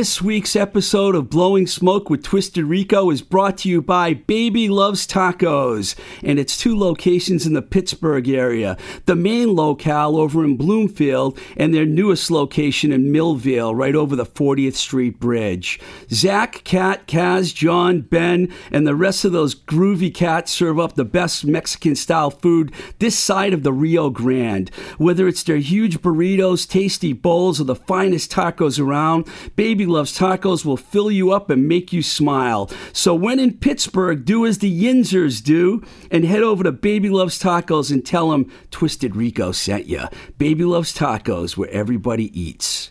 This week's episode of Blowing Smoke with Twisted Rico is brought to you by Baby Loves Tacos and its two locations in the Pittsburgh area. The main locale over in Bloomfield and their newest location in Millvale, right over the 40th Street Bridge. Zach, Kat, Kaz, John, Ben, and the rest of those groovy cats serve up the best Mexican style food this side of the Rio Grande. Whether it's their huge burritos, tasty bowls, or the finest tacos around, Baby Baby Loves Tacos will fill you up and make you smile. So when in Pittsburgh, do as the Yinzers do and head over to Baby Loves Tacos and tell them Twisted Rico sent you. Baby Loves Tacos, where everybody eats.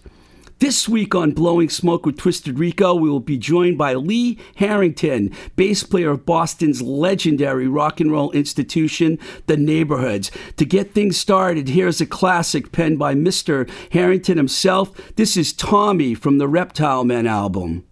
This week on Blowing Smoke with Twisted Rico, we will be joined by Lee Harrington, bass player of Boston's legendary rock and roll institution, The Neighborhoods. To get things started, here's a classic penned by Mr. Harrington himself. This is Tommy from the Reptile Men album.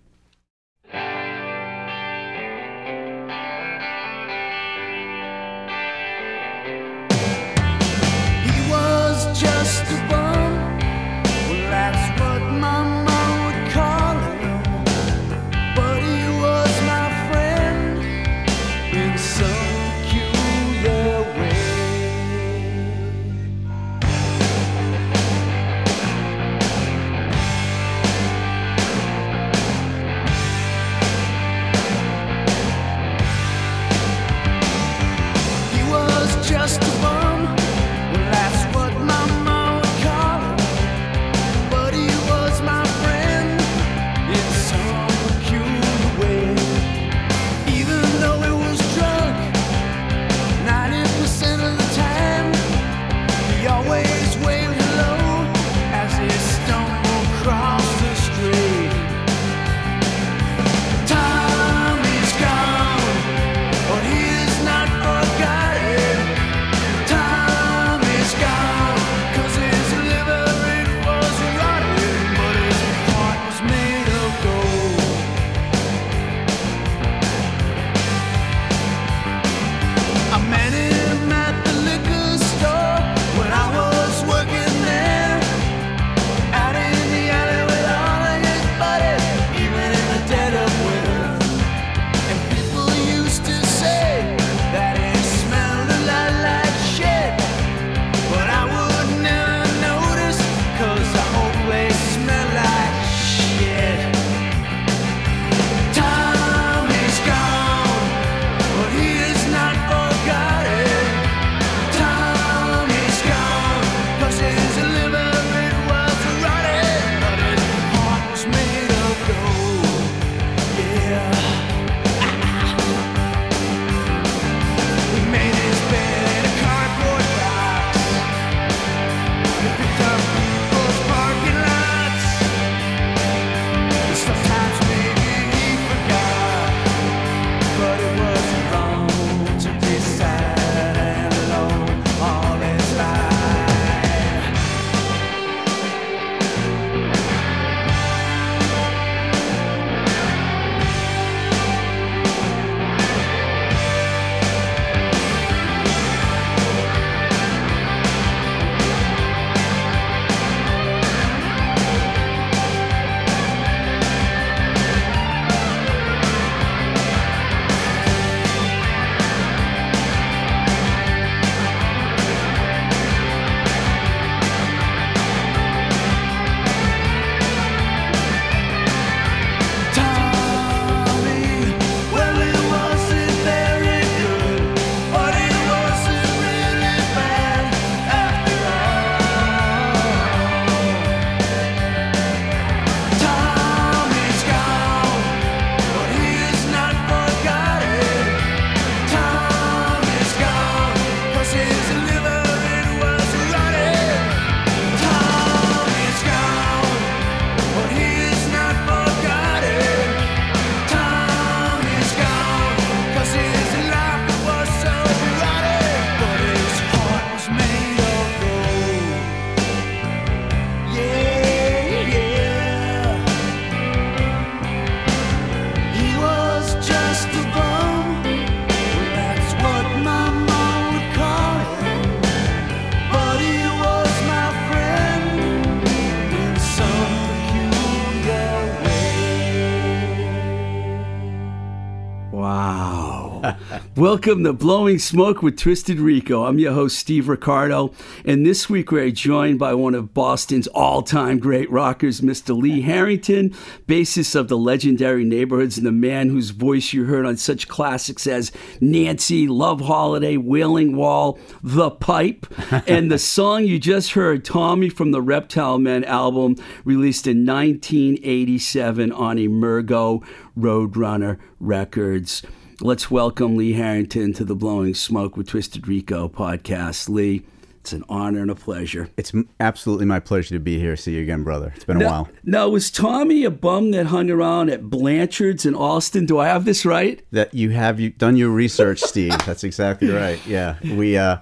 Welcome to Blowing Smoke with Twisted Rico. I'm your host, Steve Ricardo, and this week we're joined by one of Boston's all time great rockers, Mr. Lee Harrington, bassist of the legendary Neighborhoods, and the man whose voice you heard on such classics as Nancy, Love Holiday, Wailing Wall, The Pipe, and the song you just heard, Tommy from the Reptile Men album, released in 1987 on Emergo Roadrunner Records. Let's welcome Lee Harrington to the Blowing Smoke with Twisted Rico podcast. Lee, it's an honor and a pleasure. It's absolutely my pleasure to be here. See you again, brother. It's been a while. Now, was Tommy a bum that hung around at Blanchard's in Allston? Do I have this right? That you have you done your research, Steve. That's exactly right. Yeah, we. uh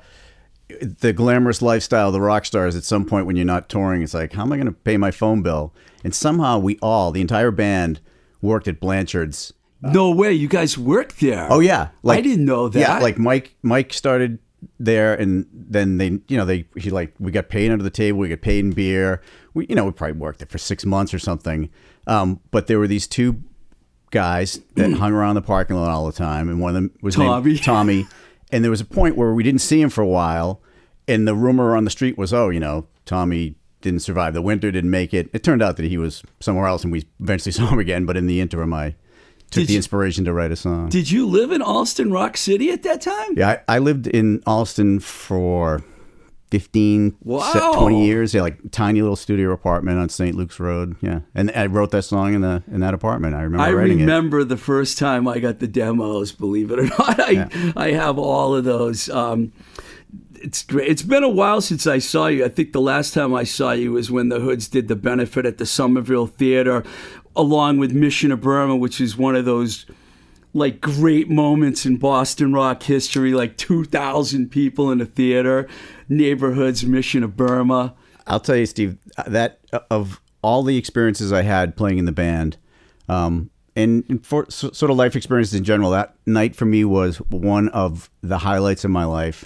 the glamorous lifestyle of the rock stars at some point when you're not touring it's like how am i going to pay my phone bill and somehow we all the entire band worked at blanchard's no way, you guys worked there. Oh yeah, like, I didn't know that. Yeah, like Mike. Mike started there, and then they, you know, they he like we got paid under the table. We got paid in beer. We, you know, we probably worked there for six months or something. Um, but there were these two guys that hung around the parking lot all the time, and one of them was Tommy. named Tommy. And there was a point where we didn't see him for a while, and the rumor on the street was, oh, you know, Tommy didn't survive the winter, didn't make it. It turned out that he was somewhere else, and we eventually saw him again. But in the interim, I took Did the you- inspiration to write a song. Did you live in Allston, Rock City at that time? Yeah, I, I lived in Allston for 15, se- Wow. 20 years. Yeah, like tiny little studio apartment on St. Luke's Road. Yeah, and I wrote that song in the in that apartment. I remember I writing remember the first time I got the demos. Believe it or not, I I have all of those. Um, it's great. It's been a while since I saw you. I think the last time I saw you was when the Hoods did the benefit at the Somerville Theater, along with Mission of Burma, which is one of those like great moments in Boston rock history. Like two thousand people in a theater, neighborhoods, Mission of Burma. I'll tell you, Steve, that of all the experiences I had playing in the band, um, and for so- sort of life experiences in general, that night for me was one of the highlights of my life.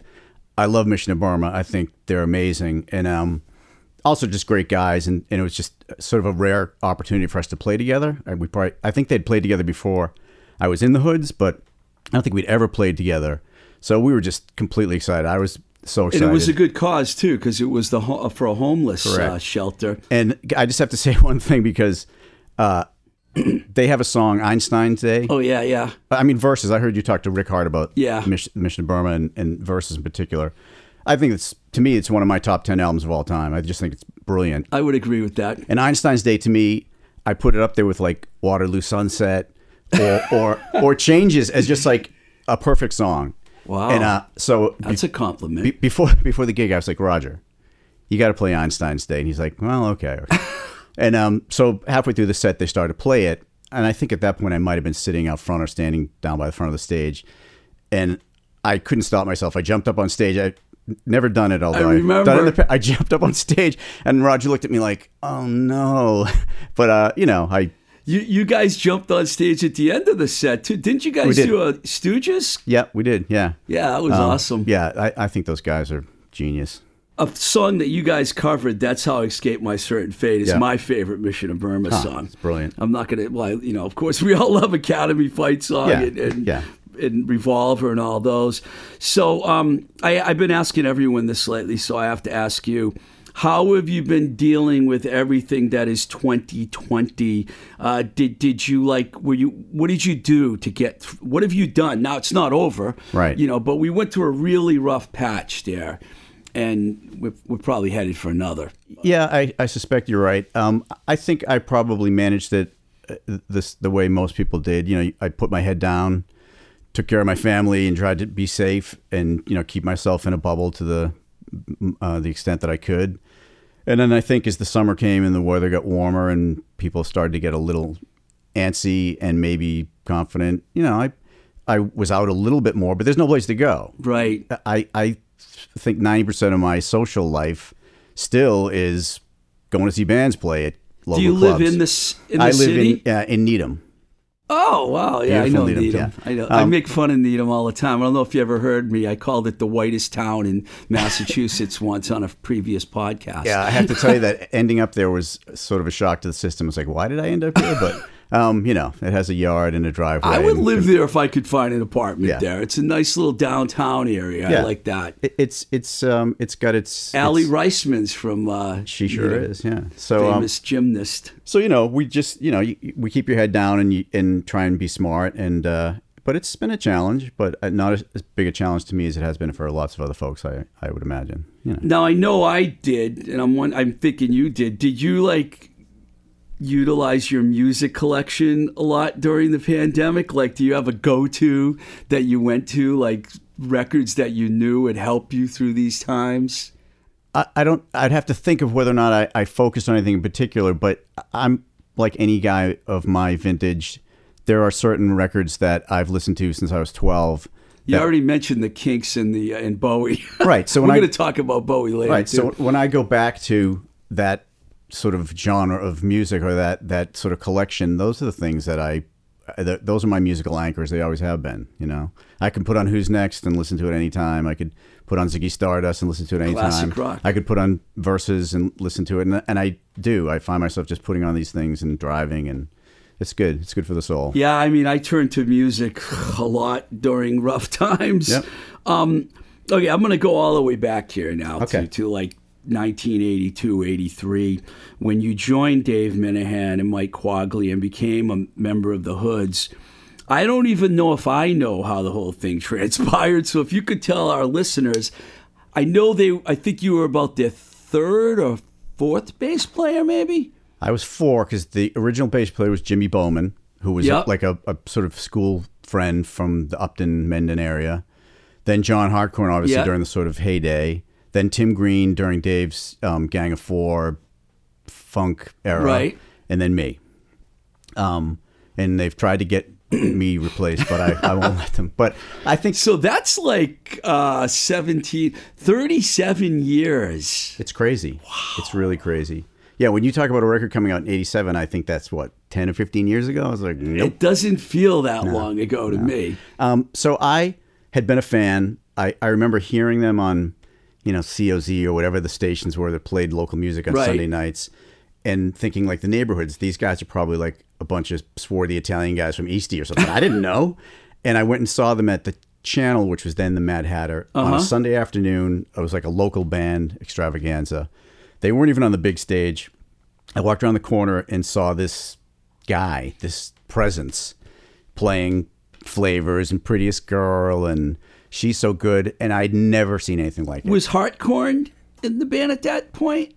I love Mission of Burma. I think they're amazing, and um, also just great guys. And, and it was just sort of a rare opportunity for us to play together. We probably, I think they'd played together before I was in the Hoods, but I don't think we'd ever played together. So we were just completely excited. I was so excited. And it was a good cause too, because it was the ho- for a homeless uh, shelter. And I just have to say one thing because uh, they have a song, Einstein's Day. Oh yeah, yeah. I mean, verses. I heard you talk to Rick Hart about Yeah. Mission, Mission Burma and, and verses in particular. I think it's to me, it's one of my top ten albums of all time. I just think it's brilliant. I would agree with that. And Einstein's Day to me, I put it up there with like Waterloo Sunset or or or Changes as just like a perfect song. Wow. And uh, so That's a compliment. be- before before the gig, I was like, Roger, you got to play Einstein's Day, and he's like, Well, okay. okay. and um, so halfway through the set, they started to play it, and I think at that point I might have been sitting out front or standing down by the front of the stage, and I couldn't stop myself. I jumped up on stage. I never done it, although it in the I jumped up on stage, and Roger looked at me like, "Oh no," but uh, you know, I you you guys jumped on stage at the end of the set too, didn't you guys do a Stooges? yeah, we did, yeah, Yeah, that was Um, awesome. Yeah, I, I think those guys are genius. A song that you guys covered, "That's How I Escaped My Certain Fate," is Yeah. my favorite Mission of Burma song. It's brilliant. I'm not gonna, well, you know, of course, we all love Academy Fight Song Yeah, and, and, yeah. And Revolver and all those. So um, I, I've been asking everyone this lately, so I have to ask you. How have you been dealing with everything that is 2020? Uh, did did you like? Were you? What did you do to get? What have you done? Now it's not over, Right. You know, but we went through a really rough patch there, and we're, we're probably headed for another. Yeah, I, I suspect you're right. Um, I think I probably managed it uh, this the way most people did. You know, I put my head down, took care of my family, and tried to be safe and you know keep myself in a bubble to the uh, the extent that I could. And then I think as the summer came and the weather got warmer and people started to get a little antsy and maybe confident, you know, I I was out a little bit more, but there's no place to go. Right. I, I think 90% of my social life still is going to see bands play at local Do you clubs. live in this in the I live city? in uh, in Needham. Oh wow, yeah, I know Needham, Needham. yeah. I know. I Um, make fun of Needham all the time. I don't know if you ever heard me. I called it the whitest town in Massachusetts once on a previous podcast. Yeah, I have to tell you that ending up there was sort of a shock to the system. It's like, why did I end up here? But Um, you know, it has a yard and a driveway. I would and- live there if I could find an apartment Yeah. there. It's a nice little downtown area. I like that. It- It's it's um it's got its Aly its- Raisman's from uh, She sure you know, is, yeah. So um, famous gymnast. so you know, we just you know, you, we keep your head down and you, and try and be smart and uh but it's been a challenge, but uh, not as, as big a challenge to me as it has been for lots of other folks. I I would imagine. You know. Now I know I did, and I'm one, I'm thinking you did. Did you like utilize your music collection a lot during the pandemic? Like, do you have a go-to that you went to, like records that you knew would help you through these times? I, I don't. I'd have to think of whether or not I, I focused on anything in particular, but I'm like any guy of my vintage. There are certain records that I've listened to since I was 12. You that- already mentioned the Kinks and the uh, and Bowie. Right, so we're going to talk about Bowie later. right. too. So when I go back to that sort of genre of music or that that sort of collection, those are the things that I. Th- those are my musical anchors. They always have been. You know, I can put on Who's Next and listen to it anytime. I could put on Ziggy Stardust and listen to it anytime. Classic rock. I could put on Verses and listen to it, and, and I do. I find myself just putting on these things and driving, and it's good. It's good for the soul. Yeah, I mean, I turn to music a lot during rough times. Yep. Um, okay, I'm going to go all the way back here now Okay. to, to like 1982, 83, when you joined Dave Minahan and Mike Quaglia and became a member of the Hoods. I don't even know if I know how the whole thing transpired. So if you could tell our listeners, I know they, I think you were about their third or fourth bass player, maybe? I was four because the original bass player was Jimmy Bowman, who was Yep. like a, a sort of school friend from the Upton, Mendon area. Then John Hartcorn, obviously, Yeah. during the sort of heyday. Then Tim Green during Dave's um, Gang of Four funk era. Right. And then me. Um, and they've tried to get me replaced, but I, I won't let them. But I think So that's like uh, 17, 37 years. It's crazy. It's really crazy. Yeah, when you talk about a record coming out in 87, I think that's what, 10 or 15 years ago? I was like, nope. It doesn't feel that long ago to me. Um, so I had been a fan. I, I remember hearing them on, you know, COZ or whatever the stations were that played local music on Right. Sunday nights and thinking like the neighborhoods, these guys are probably like a bunch of swarthy Italian guys from Eastie or something. I didn't know. And I went and saw them at the channel, which was then the Mad Hatter, on a uh-huh. Sunday afternoon. It was like a local band extravaganza. They weren't even on the big stage. I walked around the corner and saw this guy, this presence, playing flavors and prettiest girl and she's so good and I'd never seen anything like it. Was Hartcorn in the band at that point?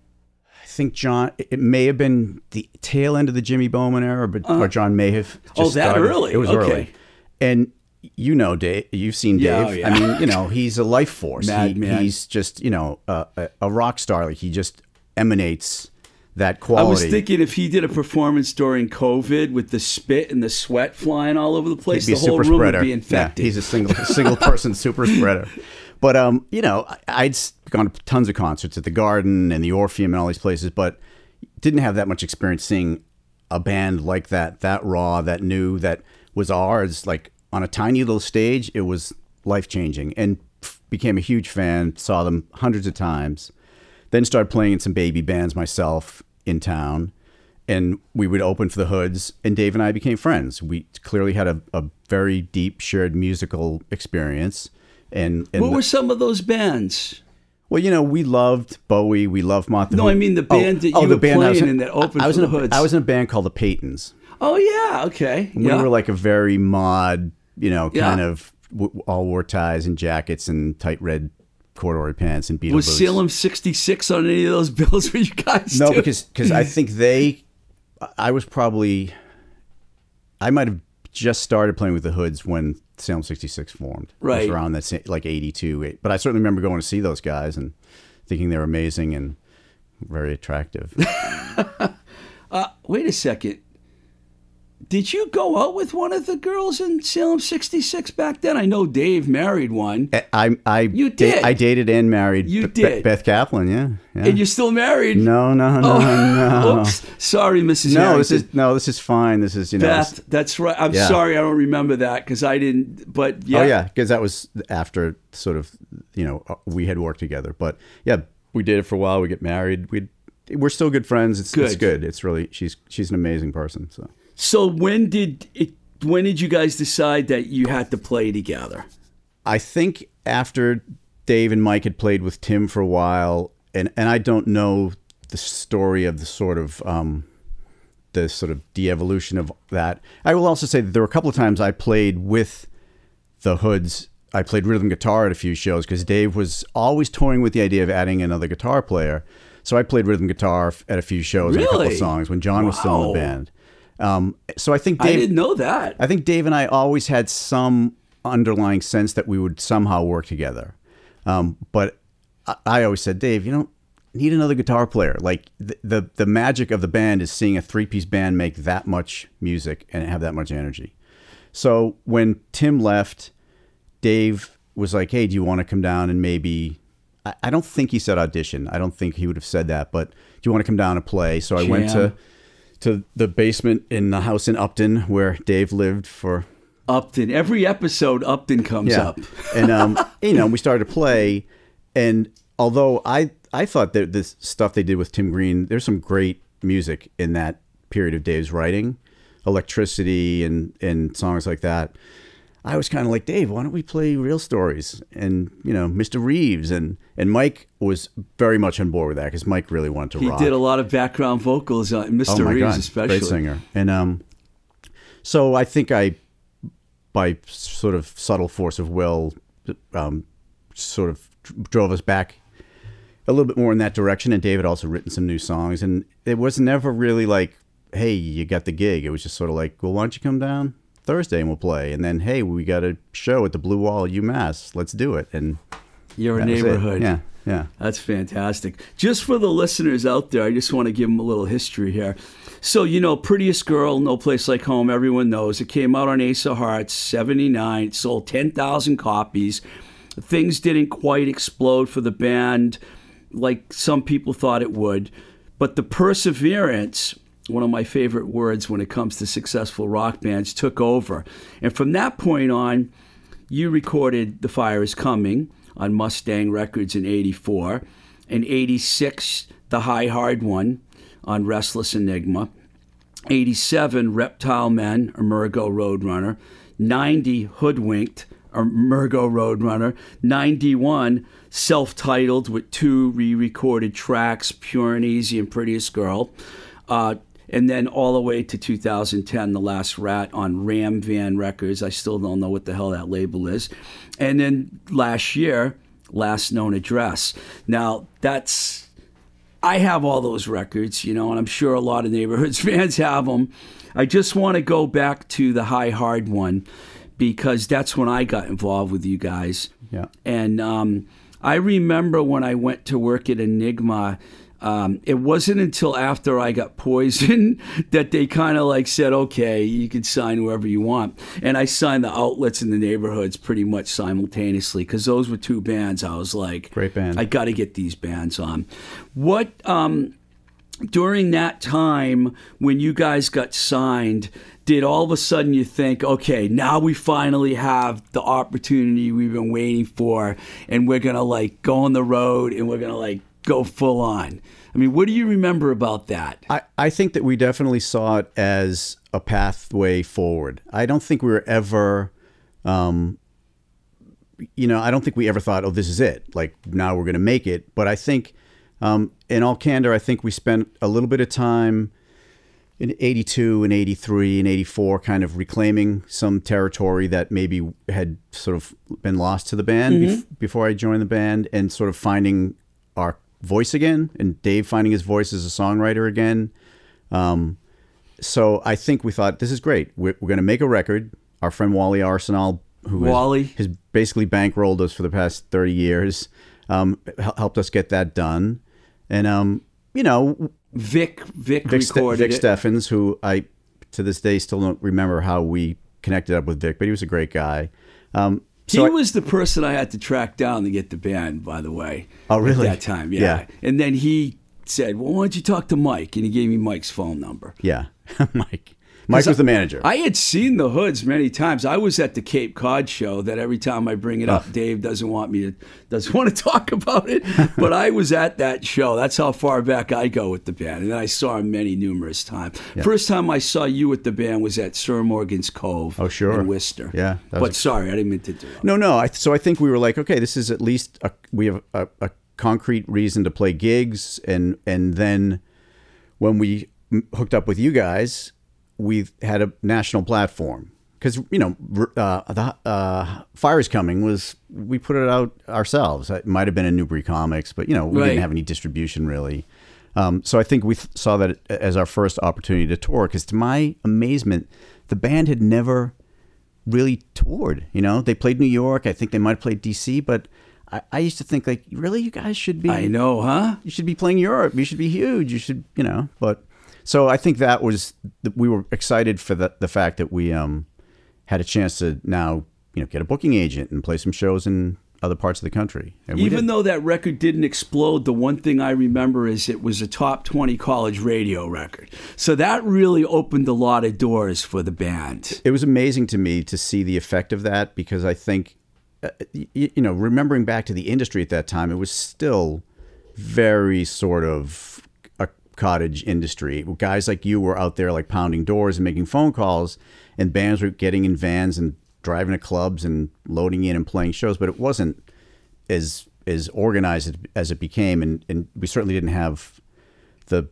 I think John it may have been the tail end of the Jimmy Bowman era, but uh-huh. or John may have oh, just Oh, that started. early? It was Okay. early. And you know Dave, you've seen Yeah, Dave. oh, yeah. I mean, you know, he's a life force. he, Madman. he's just, you know, a, a, a rock star. Like he just emanates that quality. I was thinking if he did a performance during COVID with the spit and the sweat flying all over the place, the whole room spreader. would be Yeah, infected. he's a single single person super spreader. But um, you know, I'd gone to tons of concerts at the Garden and the Orpheum and all these places, but didn't have that much experience seeing a band like that, that raw, that new, that was ours. Like on a tiny little stage, it was life changing, and became a huge fan. Saw them hundreds of times. Then started playing in some baby bands myself in town, and we would open for the Hoods. And Dave and I became friends. We clearly had a, a very deep shared musical experience. And, and what the- were some of those bands? well, you know, we loved Bowie. We loved Martha. No, I mean the oh, band that oh, you were I was playing in- in that opened I was in the a, Hoods. I was in a band called the Paytons. Oh yeah, okay. We yeah. were like a very mod, you know, Yeah. kind of all wore ties and jackets and tight red corduroy pants and Beatle was boots. Salem '66 on any of those bills for you guys? No, because because I think they, I was probably, I might have just started playing with the Hoods when Salem '66 formed. It was Right. around that like '82, but I certainly remember going to see those guys and thinking they were amazing and very attractive. Uh, wait a second. Did you go out with one of the girls in Salem '66 back then? I know Dave married one, I I You da- did. I dated and married. You did. Beth Kaplan. Yeah. yeah. and you're still married. no, no, no, no. Oops, sorry, Mrs. No, this is no, this is fine. This is you know. this- Beth. That's right. I'm Yeah. sorry, I don't remember that because I didn't. But yeah, Oh yeah, because that was after sort of you know uh, we had worked together. But yeah, we did it for a while. We get married. We we're still good friends. It's it's Good. good. It's really she's she's an amazing person. So So when did it? When did you guys decide that you had to play together? I think after Dave and Mike had played with Tim for a while, and and I don't know the story of the sort of um, the sort of de-evolution of that. I will also say that there were a couple of times I played with the Hoods. I played rhythm guitar at a few shows because Dave was always toying with the idea of adding another guitar player. So I played rhythm guitar at a few shows and a couple of songs when John was still in the band. Um, so I think I Dave, didn't know that. I think Dave and I always had some underlying sense that we would somehow work together. Um, but I, I always said, Dave, you don't need another guitar player. Like the, the the magic of the band is seeing a three piece band make that much music and have that much energy. So when Tim left, Dave was like, "Hey, do you want to come down and maybe?" I, I don't think he said audition. I don't think he would have said that. But do you want to come down and play? So I went to to the basement in the house in Upton where Dave lived for Upton. Every episode, Upton comes up. and um, you know, we started to play, and although I I thought that this stuff they did with Tim Green, there's some great music in that period of Dave's writing, electricity and and songs like that. I was kind of like Dave, why don't we play real stories and you know Mr. Reeves and and Mike was very much on board with that because Mike really wanted to He rock. did a lot of background vocals on Mr. Oh my Reeves, God, especially. great singer. And um, so I think I, by sort of subtle force of will, um, sort of drove us back a little bit more in that direction. And David also written some new songs, and it was never really like, "Hey, you got the gig." It was just sort of like, "Well, why don't you come down Thursday and we'll play?" And then, "Hey, we got a show at the Blue Wall, at UMass. Let's do it." And Your that was it. neighborhood. yeah, yeah. That's fantastic. Just for the listeners out there, I just want to give them a little history here. So, you know, Prettiest Girl, No Place Like Home, everyone knows. It came out on Ace of Hearts, 79. It sold 10,000 copies. Things didn't quite explode for the band like some people thought it would. But the perseverance, one of my favorite words when it comes to successful rock bands, took over. And from that point on, you recorded The Fire is Coming on Mustang Records in 84. and 86, The High Hard One on Restless Enigma. 87, Reptile Men, Emergo Roadrunner. 90, Hoodwinked, Emergo Roadrunner. 91, self titled with two re recorded tracks, Pure and Easy and Prettiest Girl. Uh, and then all the way to 2010, The Last Rat on Ram Van Records. I still don't know what the hell that label is. And then last year, Last Known Address. Now, that's I have all those records, you know, and I'm sure a lot of neighborhoods fans have them. I just want to go back to the High Hard one because that's when I got involved with you guys. Yeah. And um, I remember when I went to work at Enigma. Um, it wasn't until after I got poisoned that they kind of like said, okay, you can sign whoever you want. And I signed the outlets in the neighborhoods pretty much simultaneously because those were two bands I was like, Great band. I got to get these bands on. What, um, during that time when you guys got signed, did all of a sudden you think, okay, now we finally have the opportunity we've been waiting for, and we're gonna like go on the road and we're gonna like go full on? I mean, what do you remember about that? I, I think that we definitely saw it as a pathway forward. I don't think we were ever, um, you know, I don't think we ever thought, oh, this is it. Like now we're going to make it. But I think, um, in all candor, I think we spent a little bit of time in 82 and 83 and 84 kind of reclaiming some territory that maybe had sort of been lost to the band bef- before I joined the band and sort of finding our voice again and Dave finding his voice as a songwriter again. Um, so I think we thought this is great. We're, we're going to make a record. Our friend Wally Arsenal, who Wally. has, basically bankrolled us for the past 30 years, um, helped us get that done. And, um, you know, Vic, Vic, Vic, Ste- recorded Vic. Steffens, who I to this day still don't remember how we connected up with Vic, but he was a great guy. Um, He so I- was the person I had to track down to get the band, by the way. Oh, really? At that time, yeah. Yeah. And then he said, "Well, why don't you talk to Mike?" And he gave me Mike's phone number. yeah, Mike. Mike was the manager. I had seen the hoods many times. I was at the Cape Cod show. That every time I bring it up, Oh. Dave doesn't want me to doesn't want to talk about it. but I was at that show. That's how far back I go with the band, and I saw him many numerous times. First time I saw you with the band was at Sir Morgan's Cove. Oh, sure. in Worcester. Yeah, but a- sorry, I didn't mean to interrupt. No, no. I, so I think we were like, okay, this is at least a, we have a, a concrete reason to play gigs, and and then when we hooked up with you guys, we had a national platform because you know uh, the uh, Fire is Coming was we put it out ourselves. It might have been in Newbury Comics, but you know we Right. didn't have any distribution really. Um, so I think we th- saw that as our first opportunity to tour. Because to my amazement, the band had never really toured. You know, they played New York. I think they might have played DC, but I, I used to think like, really, you guys should be. I know, huh? You should be playing Europe. You should be huge. You should, you know. But so I think that was we were excited for the the fact that we um had a chance to now you know get a booking agent and play some shows in other parts of the country. And Even though that record didn't explode, the one thing I remember is it was a top 20 college radio record. So that really opened a lot of doors for the band. it was amazing to me to see the effect of that because I think, uh, y- you know, remembering back to the industry at that time, it was still very sort of cottage industry. Guys like you were out there like pounding doors and making phone calls, and bands were getting in vans and driving to clubs and loading in and playing shows, but it wasn't as as organized as it became, and, and we certainly didn't have the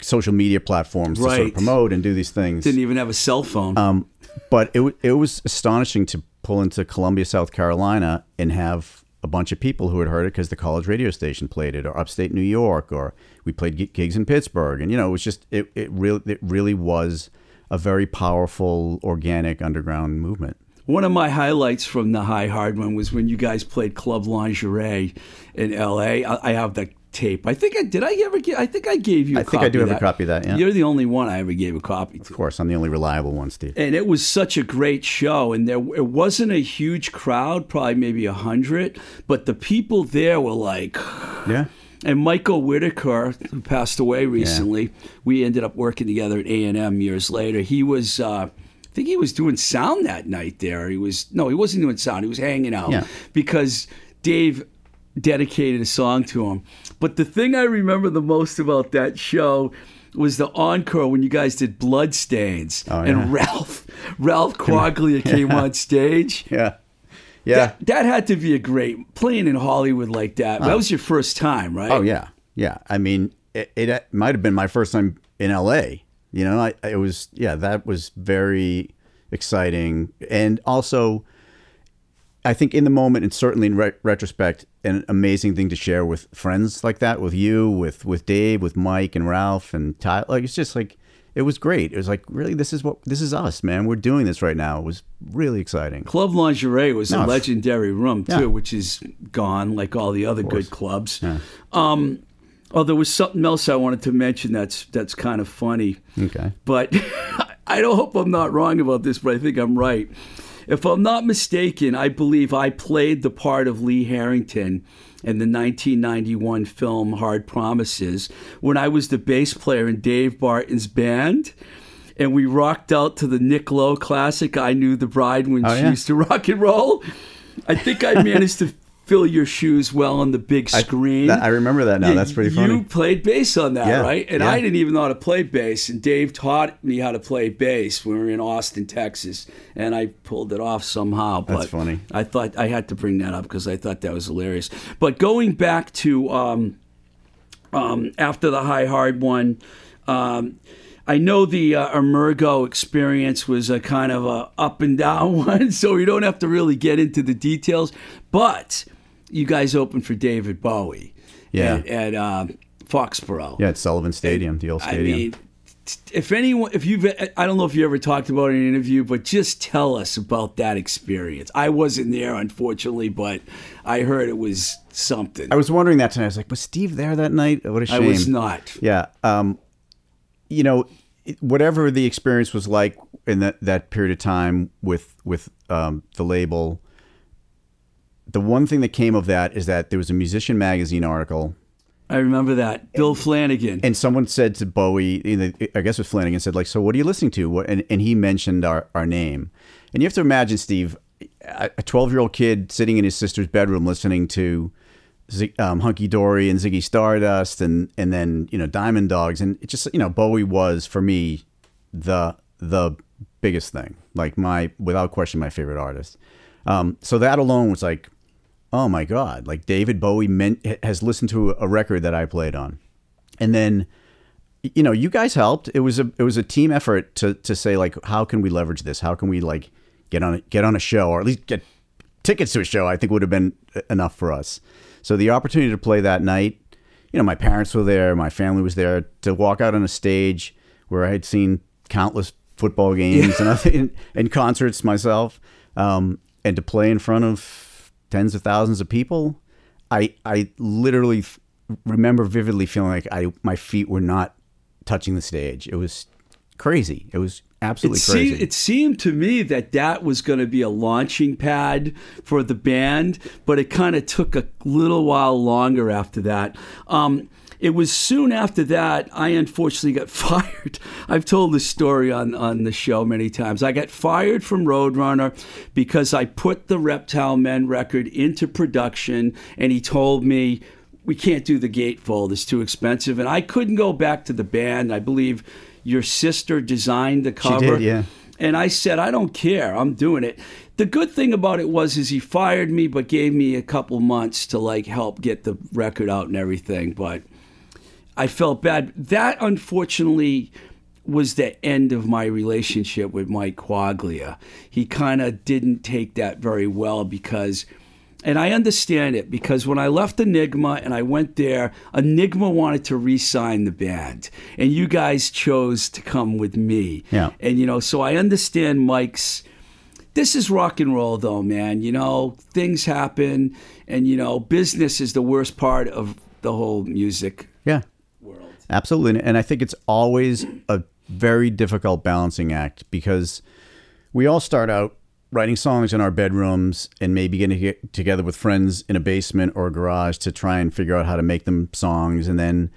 social media platforms to sort of promote and do these things. Didn't even have a cell phone. Um, but it it was astonishing to pull into Columbia, South Carolina, and have a bunch of people who had heard it because the college radio station played it, or upstate New York, or we played gigs in Pittsburgh, and you know it was just it it really it really was a very powerful organic underground movement. One of my highlights from the High Hard one was when you guys played Club Lingerie in L.A. I, I have the tape. I think I did. I ever get? I think I gave you. I I think I do have a copy of that, yeah. You're the only one I ever gave a copy to. Of course, I'm the only reliable one, Steve. and it was such a great show and there it wasn't a huge crowd probably maybe a hundred but the people there were like Yeah. and michael whitaker who passed away recently we ended up working together at a&m years later he was uh, I think he was doing sound that night there. He was no, he wasn't doing sound. He was hanging out Yeah. because Dave dedicated a song to him. But the thing I remember the most about that show was the encore when you guys did Bloodstains Oh, yeah. and Ralph Ralph Quaglia came on stage. Yeah. Yeah. That, that had to be a great playing in Hollywood like that. That oh. was your first time, right? Oh yeah, yeah. I mean, it, it might have been my first time in L.A. You know, I it was yeah, that was very exciting, and also, I think in the moment and certainly in re- retrospect, an amazing thing to share with friends like that, with you, with with Dave, with Mike and Ralph and Ty. Like it's just like it was great. It was like really, this is what this is us, man. We're doing this right now. It was really exciting. Club Lingerie was a legendary room too, Yeah. which is gone like all the other good clubs. Um, oh, there was something else I wanted to mention that's that's kind of funny, Okay. but I don't hope I'm not wrong about this, but I think I'm right. If I'm not mistaken, I believe I played the part of Lee Harrington in the 1991 film Hard Promises when I was the bass player in Dave Barton's band. And we rocked out to the Nick Lowe classic, I Knew the Bride When Oh, She yeah. Used to Rock and Roll. I think I managed to fill your shoes well on the big screen. That- I remember that now. That's pretty funny. You played bass on that, Yeah, right? And yeah. I didn't even know how to play bass. And Dave taught me how to play bass when we were in Austin, Texas. And I pulled it off somehow. But That's funny. I thought I had to bring that up because I thought that was hilarious. But going back to um, um, after the high hard one, um, I know the uh, Emergo experience was a kind of a up and down one, so we don't have to really get into the details. But you guys opened for David Bowie, Yeah. at, at uh, Foxborough. Yeah, at Sullivan Stadium, the old I stadium. mean, if anyone, if you've, I don't know if you ever talked about it in an interview, but just tell us about that experience. I wasn't there, unfortunately, but I heard it was something. I was wondering that tonight. I was like, was Steve there that night? What a I shame. I was not. Yeah. Um, you know, whatever the experience was like in that, that period of time with with um, the label, the one thing that came of that is that there was a Musician magazine article I remember that. Bill Flanagan. And someone said to Bowie, I guess it was Flanagan, said like, "So what are you listening to?" And and he mentioned our our name. And you have to imagine, Steve, a 12 year old kid sitting in his sister's bedroom listening to um, Hunky Dory and Ziggy Stardust and and then you know Diamond Dogs and it just you know Bowie was for me the the biggest thing like my without question my favorite artist. Um, so that alone was like, oh my god, like David Bowie meant, has listened to a record that I played on, and then you know you guys helped. It was a it was a team effort to to say like how can we leverage this? How can we like get on a, get on a show or at least get tickets to a show? I think would have been enough for us. So the opportunity to play that night, you know, my parents were there, my family was there to walk out on a stage where I had seen countless football games and, and, and, concerts myself, um, and to play in front of tens of thousands of people. I I literally remember vividly feeling like I my feet were not touching the stage. It was crazy. It was absolutely it crazy. Seemed, it seemed to me that that was going to be a launching pad for the band, but it kind of took a little while longer after that. Um, it was soon after that I unfortunately got fired. I've told this story on, on the show many times. I got fired from Roadrunner because I put the Reptile Men record into production, and he told me we can't do the gatefold; it's too expensive, and I couldn't go back to the band. I believe your sister designed the cover. She did, yeah. And I said, I don't care. I'm doing it. The good thing about it was is he fired me, but gave me a couple months to like help get the record out and everything. But I felt bad. That unfortunately was the end of my relationship with Mike Quaglia. He kind of didn't take that very well because – and I understand it because when I left Enigma and I went there, Enigma wanted to re-sign the band, and you guys chose to come with me. Yeah. And you know, so I understand Mike's. This is rock and roll, though, man. You know, things happen, and you know, business is the worst part of the whole music. Absolutely, and I think it's always a very difficult balancing act because we all start out writing songs in our bedrooms and maybe getting get together with friends in a basement or a garage to try and figure out how to make them songs and then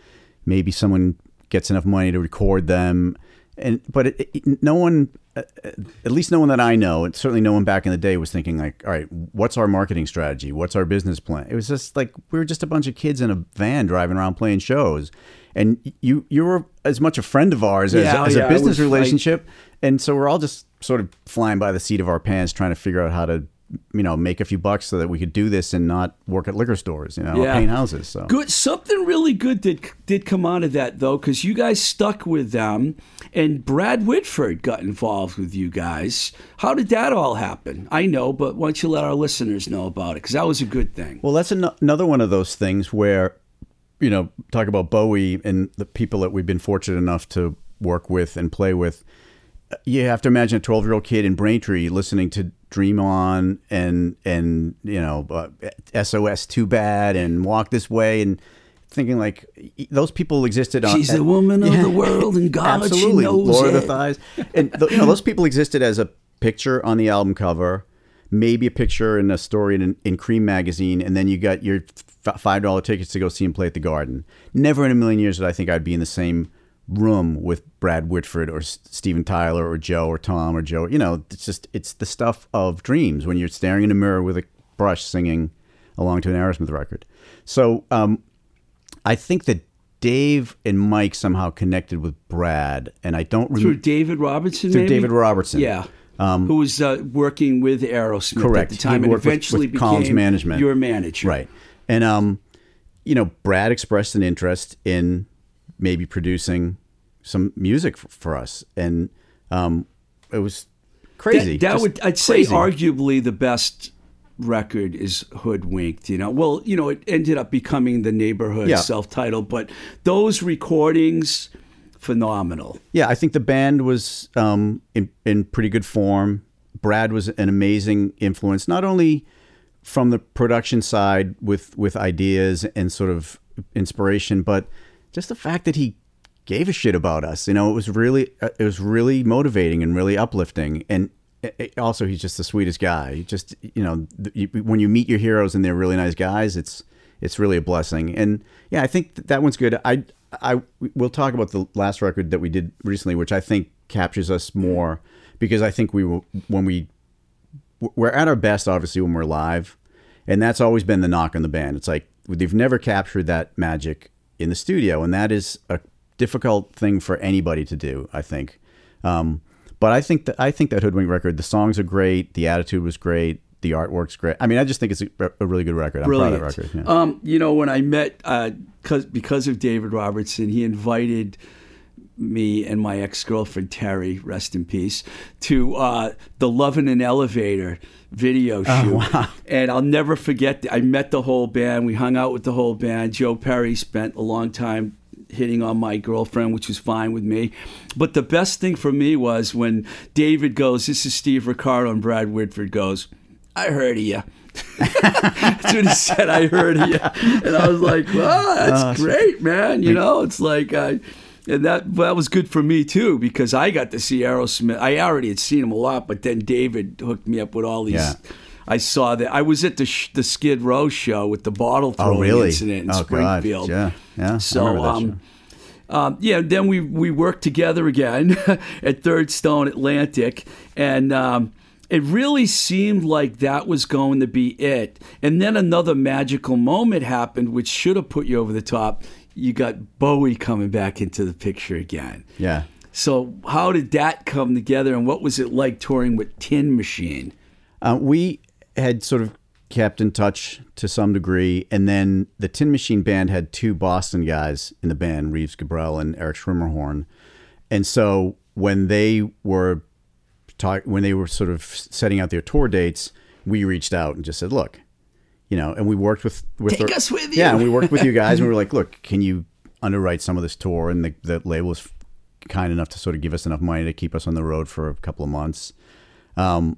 maybe someone gets enough money to record them and but it, it, no one uh, at least no one that I know, and certainly no one back in the day was thinking like, all right, what's our marketing strategy? What's our business plan? It was just like we were just a bunch of kids in a van driving around playing shows, and you you were as much a friend of ours as, yeah, as yeah, a business relationship, like, and so we're all just sort of flying by the seat of our pants, trying to figure out how to you know make a few bucks so that we could do this and not work at liquor stores, you know, yeah. paint houses. So good, something really good did did come out of that though, because you guys stuck with them, and Brad Whitford got involved with you guys. How did that all happen? I know, but why don't you let our listeners know about it? Because that was a good thing. Well, that's an- another one of those things where, you know, talk about Bowie and the people that we've been fortunate enough to work with and play with you have to imagine a 12 year old kid in Braintree listening to Dream On and and you know uh, SOS Too Bad and Walk This Way and thinking like those people existed. On, She's the woman of the world and God absolutely she knows Lord it. of the Thighs and the, you know those people existed as a picture on the album cover, maybe a picture and a story in, in Creem magazine, and then you got your five dollar tickets to go see him play at the Garden. Never in a million years did I think I'd be in the same room with Brad Whitford or Steven Tyler or Joe or Tom or Joe. You know, it's just it's the stuff of dreams when you're staring in a mirror with a brush singing along to an Aerosmith record. So um, I think that Dave and Mike somehow connected with Brad, and I don't remember through David Robertson. Through maybe? David Robertson, yeah. Um, who was uh, working with Aerosmith correct. at the time, and eventually with, with Collins became management. your manager, right? And um, you know, Brad expressed an interest in maybe producing some music for, for us, and um, it was crazy. That, that would I'd say arguably the best record is hoodwinked you know well you know it ended up becoming the neighborhood yeah. self-titled but those recordings phenomenal yeah i think the band was um, in, in pretty good form brad was an amazing influence not only from the production side with with ideas and sort of inspiration but just the fact that he gave a shit about us. You know, it was really uh, it was really motivating and really uplifting. And it, also, he's just the sweetest guy. Just you know, when you meet your heroes and they're really nice guys, it's it's really a blessing. And yeah, I think that one's good. I I we'll talk about the last record that we did recently, which I think captures us more because I think we were, when we we're at our best, obviously, when we're live, and that's always been the knock on the band. It's like they've never captured that magic in the studio, and that is a difficult thing for anybody to do. I think. Um, but I think that I think that Hoodwink record, the songs are great, the attitude was great, the artwork's great. I mean, I just think it's a, a really good record. I'm Brilliant. proud of that record. Yeah. Um, you know, when I met, uh, cause, because of David Robertson, he invited me and my ex girlfriend Terry, rest in peace, to uh, the Love in an Elevator video shoot. wow. And I'll never forget. th- I met the whole band. We hung out with the whole band. Joe Perry spent a long time hitting on my girlfriend, which was fine with me. But the best thing for me was when David goes, "This is Steve Ricardo," and Brad Whitford goes, "I heard of you." That's what he said. I heard of you, and I was like, "Wow, that's great, man." You know, it's like, uh, and that that was good for me too because I got to see Aerosmith. I already had seen him a lot, but then David hooked me up with all these. Yeah. I saw that. I was at the sh- the Skid Row show with the bottle throwing Oh, really? incident in oh, God. Springfield. Yeah, yeah. So, um, um, yeah, then we we worked together again at Third Stone Atlantic, and um, it really seemed like that was going to be it. And then another magical moment happened, which should have put you over the top. You got Bowie coming back into the picture again. Yeah. So how did that come together, and what was it like touring with Tin Machine? Uh, we had sort of kept in touch to some degree, and then the Tin Machine Band had two Boston guys in the band, Reeves Gabrell and Eric Schermerhorn, and so when they were talk, when they were sort of setting out their tour dates, we reached out and just said, "Look, you know," and we worked with with Take the- us with Yeah, and we worked with you guys, and we were like, "Look, can you underwrite some of this tour?" And the, the label was kind enough to sort of give us enough money to keep us on the road for a couple of months, um,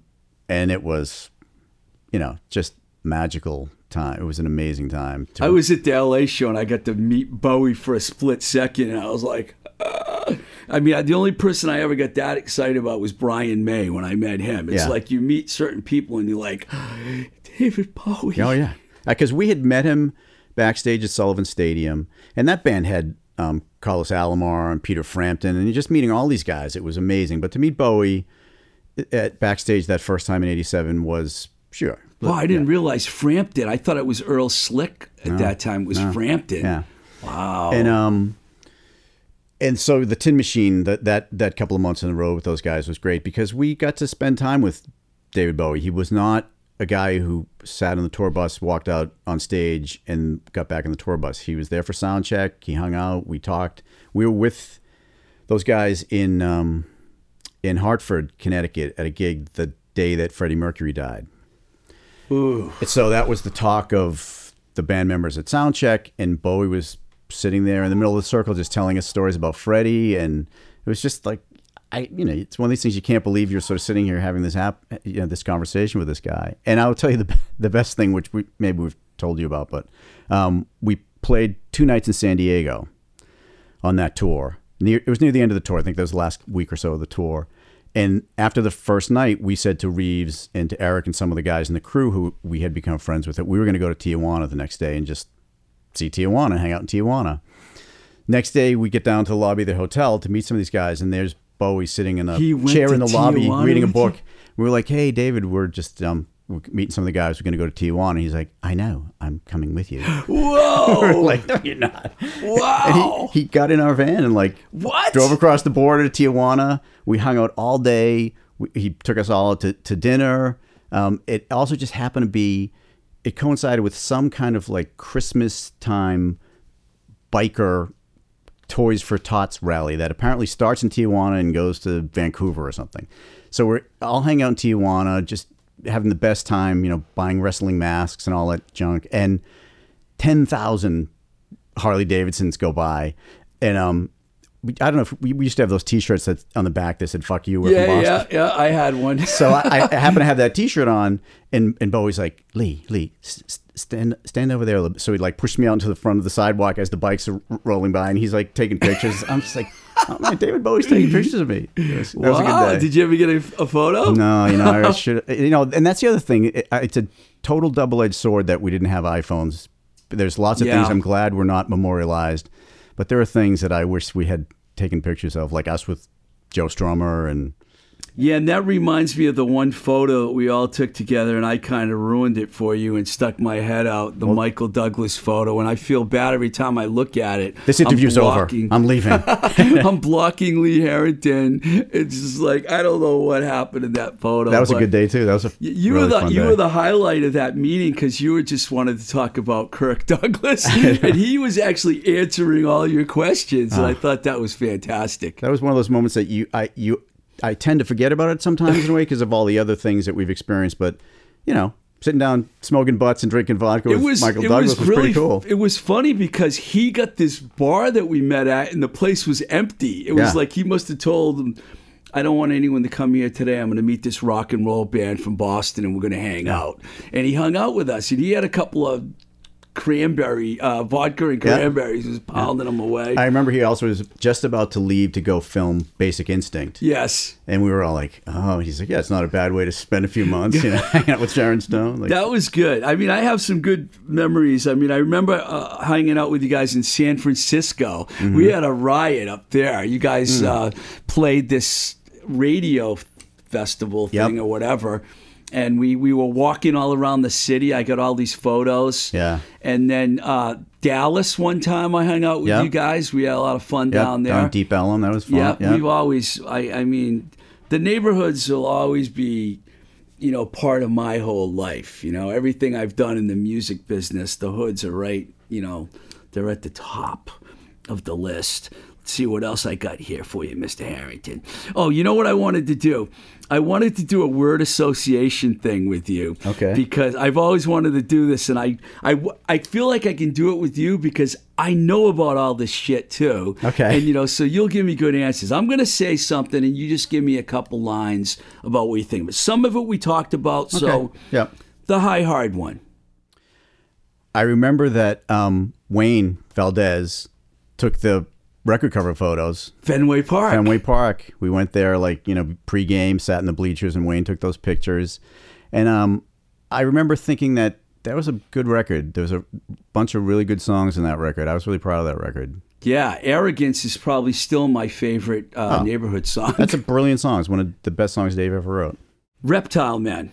and it was, you know, just magical time. It was an amazing time. To, I was at the LA show and I got to meet Bowie for a split second, and I was like. I mean, the only person I ever got that excited about was Brian May when I met him. It's Yeah. like you meet certain people and you're like, David Bowie. Oh yeah, because we had met him backstage at Sullivan Stadium, and that band had um, Carlos Alomar and Peter Frampton, and just meeting all these guys, it was amazing. But to meet Bowie at backstage that first time in '87 was sure. Wow, I didn't realize Frampton. I thought it was Earl Slick at that time. It was Frampton. Yeah. Wow. And um, and so the Tin Machine that that that couple of months in a row with those guys was great because we got to spend time with David Bowie. He was not a guy who sat on the tour bus, walked out on stage, and got back on the tour bus. He was there for sound check. He hung out. We talked. We were with those guys in um, in Hartford, Connecticut, at a gig the day that Freddie Mercury died. Ooh. And so that was the talk of the band members at Soundcheck, and Bowie was sitting there in the middle of the circle just telling us stories about Freddie, and it was just like, I, you know, it's one of these things you can't believe you're sort of sitting here having this hap, you know, this conversation with this guy. And I'll tell you the the best thing, which we maybe we've told you about, but um, we played two nights in San Diego on that tour. Near, it was near the end of the tour. I think that was the last week or so of the tour. And after the first night, we said to Reeves and to Eric and some of the guys in the crew who we had become friends with that we were going to go to Tijuana the next day and just see Tijuana, hang out in Tijuana. Next day, we get down to the lobby of the hotel to meet some of these guys, and there's Bowie sitting in a chair in the lobby reading a book. We were like, "Hey, David, we're just um, we're meeting some of the guys. We're going to go to Tijuana." He's like, "I know, I'm coming with you." Whoa. we're like, "No, you're not." wow. He, he got in our van and like What? drove across the border to Tijuana. We hung out all day. We, he took us all to, to dinner. Um, it also just happened to be, it coincided with some kind of like Christmas time biker Toys for Tots rally that apparently starts in Tijuana and goes to Vancouver or something. So we're all hanging out in Tijuana, just having the best time, you know, buying wrestling masks and all that junk. And 10,000 Harley Davidsons go by. And um, I don't know if we, we used to have those T-shirts that on the back that said "fuck you." We're from yeah, Boston. yeah, yeah. I had one. So I, I happen to have that T-shirt on, and and Bowie's like, Lee, Lee, stand stand over there. a little bit." So he like pushed me out into the front of the sidewalk as the bikes are rolling by, and he's like taking pictures. I'm just like, oh man, David Bowie's taking pictures of me. It was, that was a wow. good day. Did you ever get a, a photo? No, you know, I should. You know, and that's the other thing. It, it's a total double-edged sword that we didn't have iPhones there's lots of Yeah. things I'm glad we're not memorialized, but there are things that I wish we had taken pictures of, like us with Joe Strummer and Yeah, and that reminds me of the one photo that we all took together, and I kind of ruined it for you and stuck my head out. The Michael Douglas photo, and I feel bad every time I look at it. this I'm interview's over. I'm leaving. I'm blocking Lee Harrington. It's just like I don't know what happened in that photo. that was a good day too. That was a You really were the you day. were the highlight of that meeting because you were just wanted to talk about Kirk Douglas, and he was actually answering all your questions, and I Ah. thought that was fantastic. That was one of those moments that you I you I tend to forget about it sometimes in a way because of all the other things that we've experienced. But you know, sitting down, smoking butts, and drinking vodka with it was Michael it Douglas was was, really pretty cool. it was funny because he got this bar that we met at and the place was empty it was Yeah. like he must have told them I don't want anyone to come here today. I'm going to meet this rock and roll band from Boston, and we're going to hang out. And he hung out with us, and he had a couple of cranberry uh, vodka and Yeah. cranberries. He was pounding them away. I remember he also was just about to leave to go film Basic Instinct. yes, And we were all like, oh, he's like, yeah, it's not a bad way to spend a few months, you know, hanging out with Sharon Stone. Like, That was good. I mean, I have some good memories. I mean, I remember uh, hanging out with you guys in San Francisco. Mm-hmm. We had a riot up there. You guys Mm. uh, played this radio festival Yep. thing or whatever. And we, we were walking all around the city. I got all these photos. Yeah. And then uh, Dallas, one time I hung out with Yep. you guys. We had a lot of fun Yep, down there. Down Deep Ellum, that was fun. Yeah, Yeah, we've always. I, I mean, the neighborhoods will always be, you know, part of my whole life. You know, everything I've done in the music business, the hoods are right. You know, they're at the top of the list. Let's see what else I got here for you, Mr. Harrington. Oh, you know what I wanted to do? I wanted to do a word association thing with you. Okay. Because I've always wanted to do this, and I, I, I feel like I can do it with you because I know about all this shit too. Okay. And you know, so you'll give me good answers. I'm going to say something, and you just give me a couple lines about what you think. But some of it we talked about. So Okay. Yep. the high hard one. I remember that um, Wayne Valdez took the record cover photos. Fenway Park. Fenway Park. We went there like, you know, pregame, sat in the bleachers, and Wayne took those pictures. And um, I remember thinking that that was a good record. There was a bunch of really good songs in that record. I was really proud of that record. Yeah, Arrogance is probably still my favorite uh, Oh. neighborhood song. That's a brilliant song. It's one of the best songs Dave ever wrote. Reptile Men.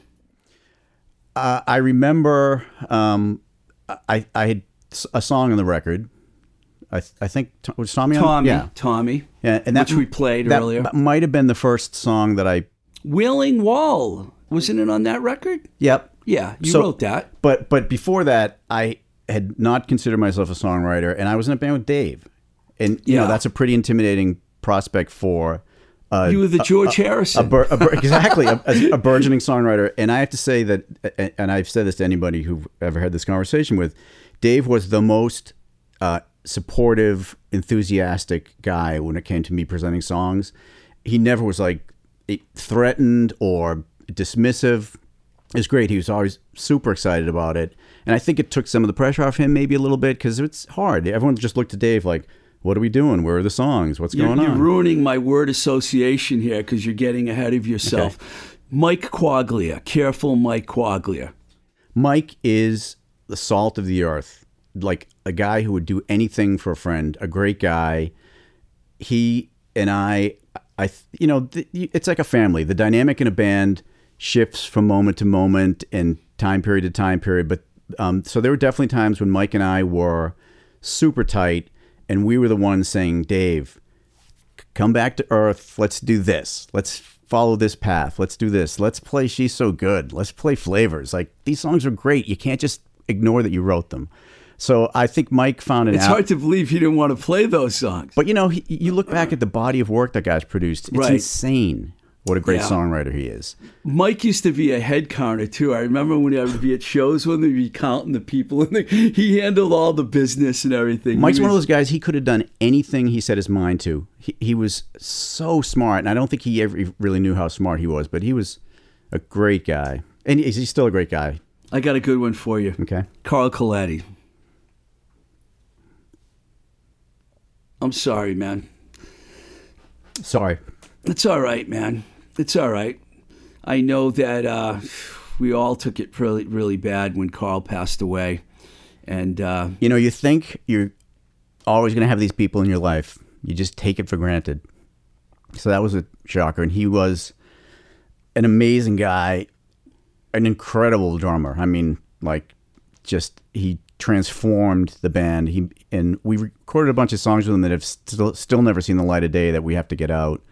Uh, I remember um, I, I had a song on the record. I, th- I think T- was Tommy on. Yeah. Tommy. yeah, and that Which we played that earlier. might have been the first song that I. Wailing Wall. Wasn't it on that record? Yep. Yeah, you So- wrote that. But but before that, I had not considered myself a songwriter, and I was in a band with Dave, and you Yeah. know that's a pretty intimidating prospect for. Uh, You were the George a, Harrison. a exactly a, a, a burgeoning songwriter, and I have to say that, and I've said this to anybody who ever had this conversation with, Dave was the most uh, supportive, enthusiastic guy when it came to me presenting songs. He never was like threatened or dismissive. It was great. He was always super excited about it, and I think it took some of the pressure off him maybe a little bit because it's hard. Everyone just looked at Dave like, "What are we doing? Where are the songs? What's You're, going you're on?" ruining my word association here because you're getting ahead of yourself. Mike Quaglia. Careful, Mike Quaglia. Mike is the salt of the earth, like a guy who would do anything for a friend, a great guy. He and I, I, you know, it's like a family. The dynamic in a band shifts from moment to moment and time period to time period. But um, so there were definitely times when Mike and I were super tight, and we were the ones saying, "Dave, come back to earth. Let's do this. Let's follow this path. Let's do this. Let's play She's So Good. Let's play flavors. Like these songs are great. You can't just ignore that you wrote them. So I think Mike found an It's out. hard to believe he didn't want to play those songs. but you know, he, you look back at the body of work that guy's produced. It's Right. insane what a great Yeah. songwriter he is. Mike used to be a head counter too. I remember when I would be at shows when they'd be counting the people, and the, he handled all the business and everything. Mike's He one of those guys. He could have done anything he set his mind to. He, he was so smart, and I don't think he ever really knew how smart he was. But he was a great guy, and he's he's still a great guy. I got a good one for you. Okay. Carl Coletti. I'm sorry, man. Sorry. It's all right, man. It's all right. I know that uh, we all took it really, really bad when Carl passed away, And uh, You know, you think you're always going to have these people in your life. You just take it for granted. So that was a shocker. And he was an amazing guy, an incredible drummer. I mean, like, just he transformed the band. He and we recorded a bunch of songs with him that have still still never seen the light of day that we have to get out.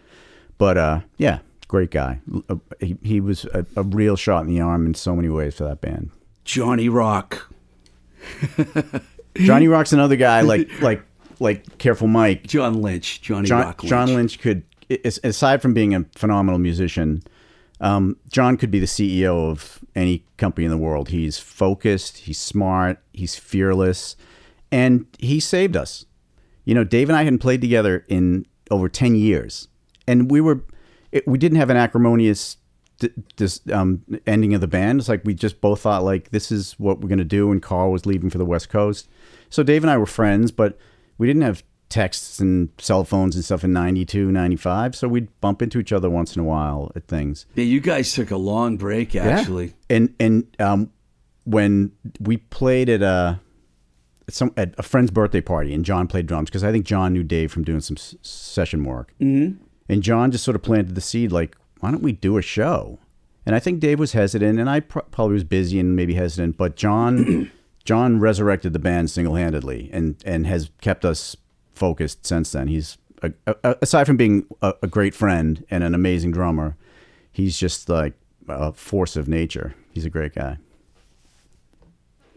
But uh, yeah, great guy. Uh, He, he was a, a real shot in the arm in so many ways for that band. Johnny Rock. Johnny Rock's another guy like like like Careful Mike. John Lynch. Johnny John, Rock Lynch. John Lynch could, aside from being a phenomenal musician, um, John could be the CEO of any company in the world. He's focused, he's smart, he's fearless, and he saved us. You know, Dave and I hadn't played together in over ten years, and we were, it, we didn't have an acrimonious um, ending of the band. It's like we just both thought like this is what we're gonna do, and Carl was leaving for the West Coast, so Dave and I were friends, but we didn't have texts and cell phones and stuff in 92 95 so we'd bump into each other once in a while at things Yeah, you guys took a long break, actually. Yeah. and and um, when we played at a at some at a friend's birthday party and John played drums because I think John knew Dave from doing some s- session work mm-hmm. and John just sort of planted the seed like why don't we do a show and I think Dave was hesitant and I pr- probably was busy and maybe hesitant but John John resurrected the band single handedly and and has kept us focused since then he's a, a, aside from being a, a great friend and an amazing drummer he's just like a force of nature. He's a great guy.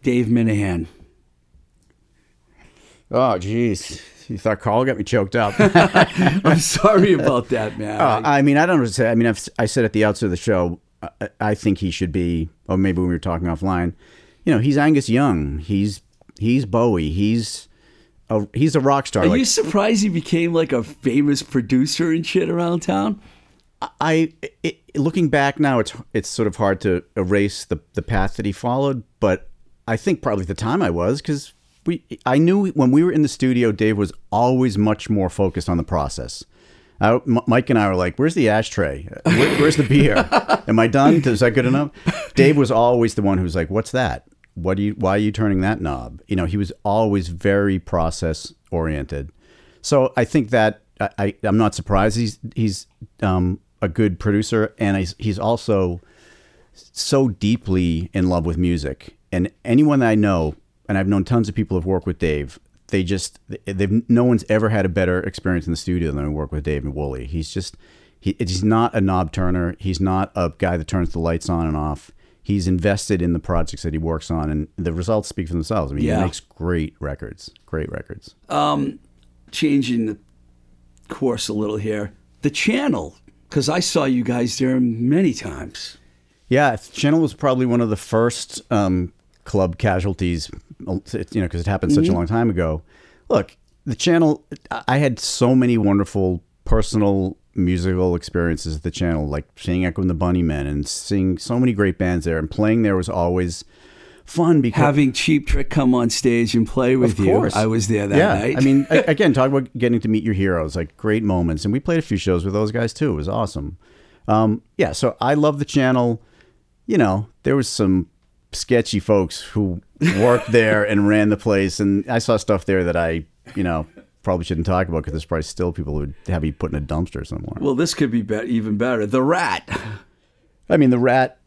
Dave Minehan. Oh, jeez. You thought Carl got me choked up. I'm sorry about that, man. Uh, I mean, I don't know. what to say. I mean, I've, I said at the outset of the show, I, I think he should be, or maybe when we were talking offline, you know, he's Angus Young. He's he's Bowie. He's a, he's a rock star. Are Like, you surprised he became like a famous producer and shit around town? I it, looking back now, it's it's sort of hard to erase the the path that he followed, but I think probably at the time I was because we I knew when we were in the studio, Dave was always much more focused on the process. I, M- Mike and I were like, "Where's the ashtray? Where, where's the beer? Am I done? Is that good enough?" Dave was always the one who was like, "What's that? What do you? Why are you turning that knob?" You know, he was always very process oriented. So I think that I, I I'm not surprised he's he's um, a good producer, and he's also so deeply in love with music. And anyone that I know, and I've known tons of people who've worked with Dave, they just they've no one's ever had a better experience in the studio than I work with Dave and Woolly. He's just he, he's not a knob turner. He's not a guy that turns the lights on and off. He's invested in the projects that he works on, and the results speak for themselves. I mean, Yeah. he makes great records, great records. Changing the course a little here. The channel, because I saw you guys there many times. Yeah, Channel was probably one of the first um, club casualties, you know, because it happened such a long time ago. Look, the Channel, I had so many wonderful personal musical experiences at the Channel, like seeing Echo and the Bunnymen and seeing so many great bands there, and playing there was always fun because Having Cheap Trick come on stage and play with Of you. course. I was there that yeah, night. I mean, again, talk about getting to meet your heroes, like great moments. And we played a few shows with those guys too. It was awesome. Um, yeah, so I love the channel. You know, there was some sketchy folks who worked there and ran the place, and I saw stuff there that I, you know, probably shouldn't talk about because there's probably still people who would have you put in a dumpster somewhere. well, this could be, be- even better. The Rat. I mean, the Rat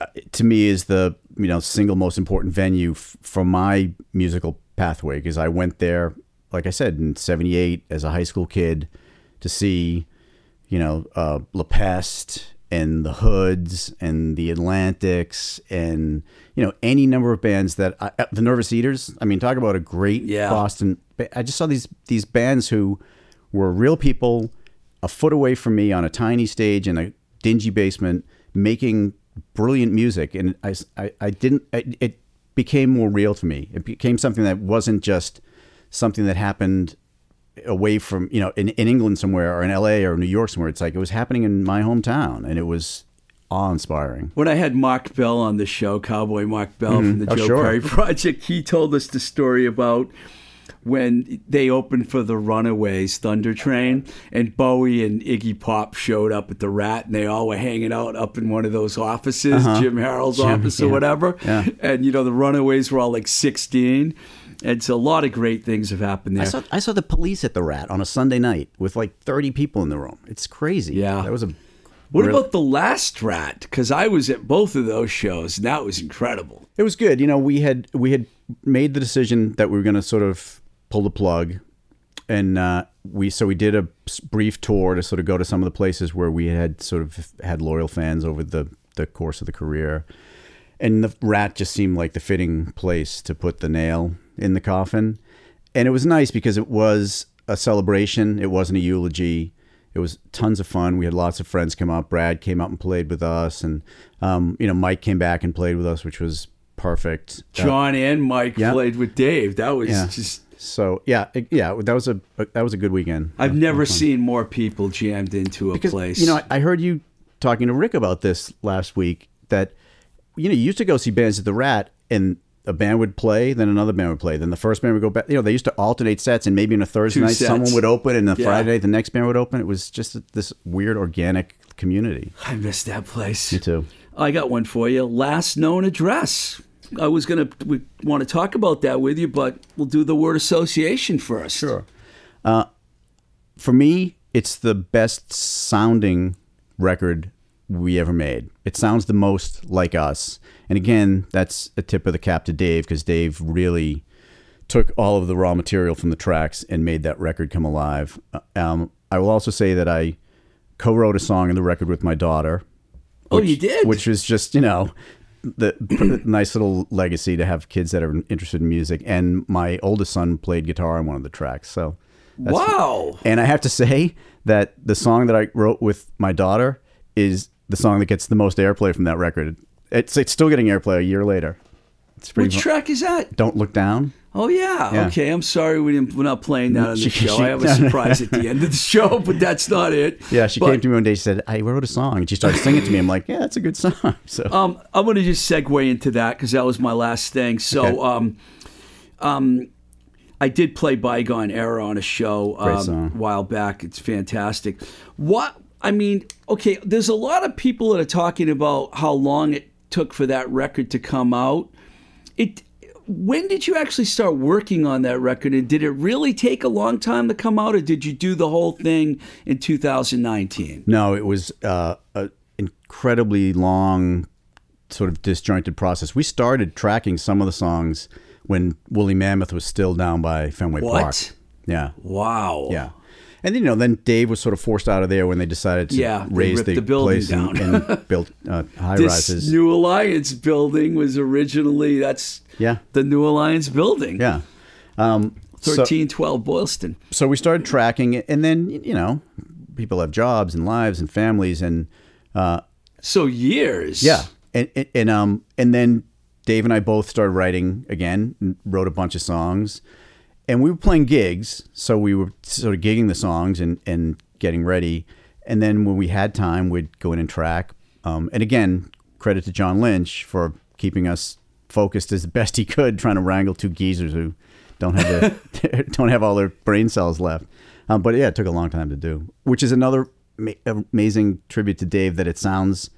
uh, to me is the you know single most important venue f- for my musical pathway because I went there, like I said, in '78 as a high school kid to see, you know, uh, La Peste and the Hoods and the Atlantics and you know any number of bands that I, uh, the Nervous Eaters. I mean, talk about a great Yeah. Boston. I just saw these these bands who were real people a foot away from me on a tiny stage in a dingy basement making brilliant music and I, I, I didn't it, it became more real to me it became something that wasn't just something that happened away from you know in, in england somewhere or in la or new york somewhere it's like it was happening in my hometown and it was awe-inspiring When I had Mark Bell on the show, Cowboy Mark Bell mm-hmm. from the Oh, Joe sure. Perry Project, he told us the story about when they opened for the Runaways Thunder Train, and Bowie and Iggy Pop showed up at the Rat, and they all were hanging out up in one of those offices, uh-huh. Jim Harold's office or yeah. whatever. Yeah. And you know the Runaways were all like sixteen. And so a lot of great things have happened there. I saw I saw the police at the Rat on a Sunday night with like 30 people in the room. It's crazy. Yeah. that was a. what real- about the last Rat? Because I was at both of those shows, and that was incredible. It was good. You know, we had we had made the decision that we were going to sort of pull the plug, and uh, we so we did a brief tour to sort of go to some of the places where we had sort of had loyal fans over the the course of the career, and the Rat just seemed like the fitting place to put the nail in the coffin, and it was nice because it was a celebration. It wasn't a eulogy. It was tons of fun. We had lots of friends come up. Brad came up and played with us, and um, you know Mike came back and played with us, which was perfect. Uh, and Mike yeah. played with Dave. That was Yeah. just. so yeah, it- yeah, that was a that was a good weekend. I've never seen more people jammed into a because place. you know I, I heard you talking to Rick about this last week that you know you used to go see bands at the Rat and a band would play, then another band would play, then the first band would go back. You know, they used to alternate sets, and maybe on a Thursday Two night sets. someone would open, and the Yeah. Friday the next band would open. It was just this weird organic community. I missed that place. Me too. I got one for you. Last known address. I was gonna we want to talk about that with you, but we'll do the word association first. Sure. Uh, for me, it's the best sounding record we ever made. It sounds the most like us. And again, that's a tip of the cap to Dave because Dave really took all of the raw material from the tracks and made that record come alive. Uh, Um, I will also say that I co-wrote a song in the record with my daughter. Oh, you did? Which was just, you know, the nice little legacy to have kids that are interested in music. And my oldest son played guitar on one of the tracks. So wow. and I have to say that the song that I wrote with my daughter is the song that gets the most airplay from that record. It's it's still getting airplay a year later. It's pretty. Which track is that? Don't look down. Oh yeah. Yeah. Okay, I'm sorry we didn't, we're not playing that on the show. I have a surprise at the end of the show, but that's not it. Yeah, she But, came to me one day. She said, "I wrote a song," and she started singing to me. I'm like, "Yeah, that's a good song." So Um, I'm going to just segue into that because that was my last thing. So, Okay. um, um, I did play Bygone Era on a show um, a while back. It's fantastic. What I mean, okay, there's a lot of people that are talking about how long it took for that record to come out. It. When did you actually start working on that record, and did it really take a long time to come out, or did you do the whole thing in 2019? no, it was uh, an incredibly long, sort of disjointed process. We started tracking some of the songs when Woolly Mammoth was still down by Fenway Park. What? Yeah. Wow. Yeah. And then, you know, then Dave was sort of forced out of there when they decided to Yeah, raise the, the building place down. and, and built uh, high this rises. New Alliance building was originally that's yeah, the New Alliance building. yeah. Um, so, thirteen twelve Boylston. so we started tracking it, and then you know, people have jobs and lives and families, and uh, So years. yeah, and, and and um, and then Dave and I both started writing again, and wrote a bunch of songs, and we were playing gigs, so we were sort of gigging the songs and and getting ready, and then when we had time, we'd go in and track. Um, and again, credit to John Lynch for keeping us focused as best he could, trying to wrangle two geezers who don't have the, don't have all their brain cells left. Um, but yeah, it took a long time to do, which is another ma- amazing tribute to Dave that it sounds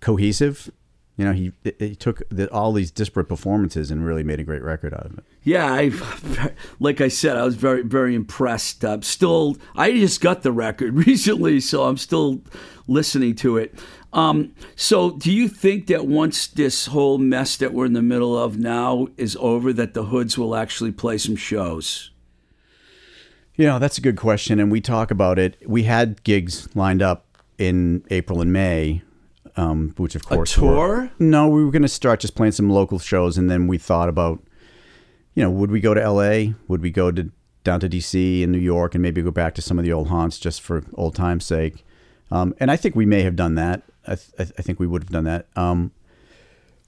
cohesive. You know, he he took the, all these disparate performances and really made a great record out of it. Yeah, I like I said, I was very very impressed. I'm still I just got the record recently, so I'm still listening to it. Um, so do you think that once this whole mess that we're in the middle of now is over that the Hoods will actually play some shows? You know, that's a good question, and we talk about it. We had gigs lined up in April and May, um, which of course were- tour? no, we were going to start just playing some local shows, and then we thought about, you know, would we go to L.A.? Would we go to down to D.C. and New York, and maybe go back to some of the old haunts just for old times' sake? Um, and I think we may have done that. I, th- I think we would have done that. Um,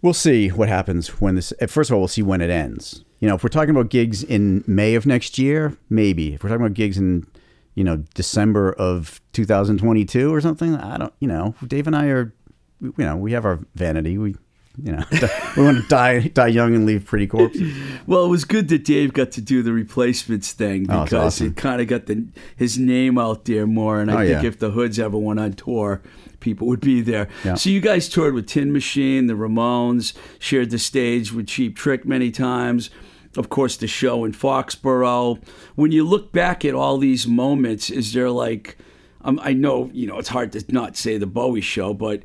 we'll see what happens when this. eh, First of all, we'll see when it ends. You know, if we're talking about gigs in May of next year, maybe. If we're talking about gigs in, you know, December of 2022 or something, I don't. You know, Dave and I are, you know, we have our vanity. We you know, we want to die die young and leave pretty corpses. Well, it was good that Dave got to do the replacements thing Oh, because awesome. it kind of got the his name out there more. And I Oh, think yeah. if the Hoods ever went on tour, people would be there. Yeah. So you guys toured with Tin Machine, the Ramones, shared the stage with Cheap Trick many times. Of course, the show in Foxborough. When you look back at all these moments, is there like, um, I know you know it's hard to not say the Bowie show, but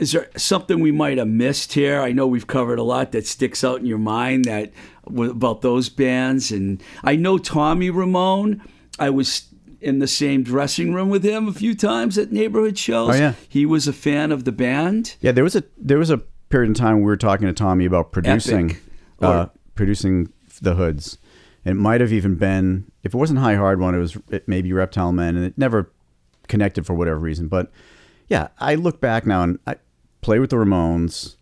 is there something we might have missed here? I know we've covered a lot that sticks out in your mind that about those bands, and I know Tommy Ramone. I was in the same dressing room with him a few times at neighborhood shows. Oh, yeah. he was a fan of the band. Yeah, there was a there was a period in time we were talking to Tommy about producing uh, Or- producing the hoods. It might have even been if it wasn't High Hard One, it was it maybe Reptile Men, and it never connected for whatever reason. But yeah, I look back now and I play with the Ramones,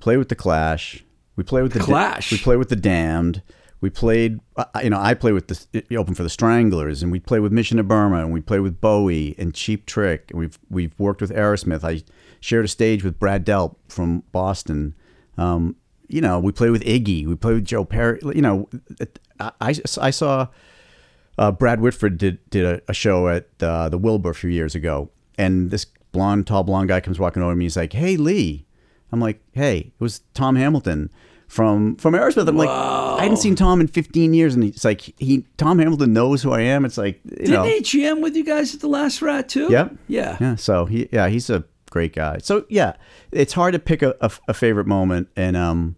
play with the Clash, we play with the, Clash? we play with the Damned. We played, uh, you know, I play with the it opened for the Stranglers, and we play with Mission to Burma, and we play with Bowie and Cheap Trick. And we've we've worked with Aerosmith. I shared a stage with Brad Delp from Boston. Um, you know, we play with Iggy. We play with Joe Perry. You know, I, I, I saw uh, Brad Whitford did did a, a show at uh, the Wilbur a few years ago, and this blonde, tall blonde guy comes walking over to me. He's like, "Hey, Lee." I'm like, "Hey, it was Tom Hamilton from from Aerosmith." I'm like, I hadn't seen Tom in 15 years, and he's like, "He Tom Hamilton knows who I am." It's like, you Didn't know, he jam with you guys at the Last Rat too? Yep. Yeah. yeah. So he, yeah, he's a great guy. So yeah, it's hard to pick a, a, a favorite moment, and um,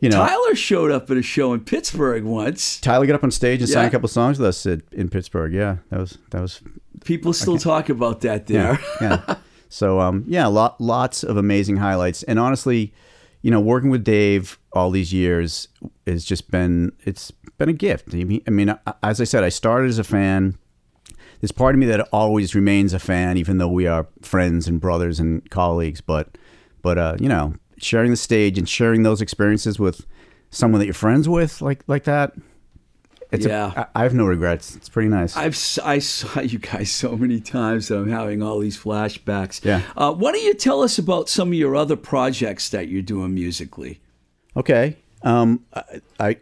you know, Tyler showed up at a show in Pittsburgh once. Tyler got up on stage and sang a couple songs with us at, in Pittsburgh. Yeah, that was that was People still talk about that there. yeah, yeah. So um, yeah, lot, lots of amazing highlights, and honestly, you know, working with Dave all these years has just been it's been a gift. I mean, I mean, as I said, I started as a fan. There's part of me that always remains a fan, even though we are friends and brothers and colleagues. But, but uh, you know, sharing the stage and sharing those experiences with someone that you're friends with, like like that. It's Yeah. A, I I have no regrets. It's pretty nice. I've I saw you guys so many times that I'm having all these flashbacks. Yeah. Uh, why don't you tell us about some of your other projects that you're doing musically? Okay. Um, I, I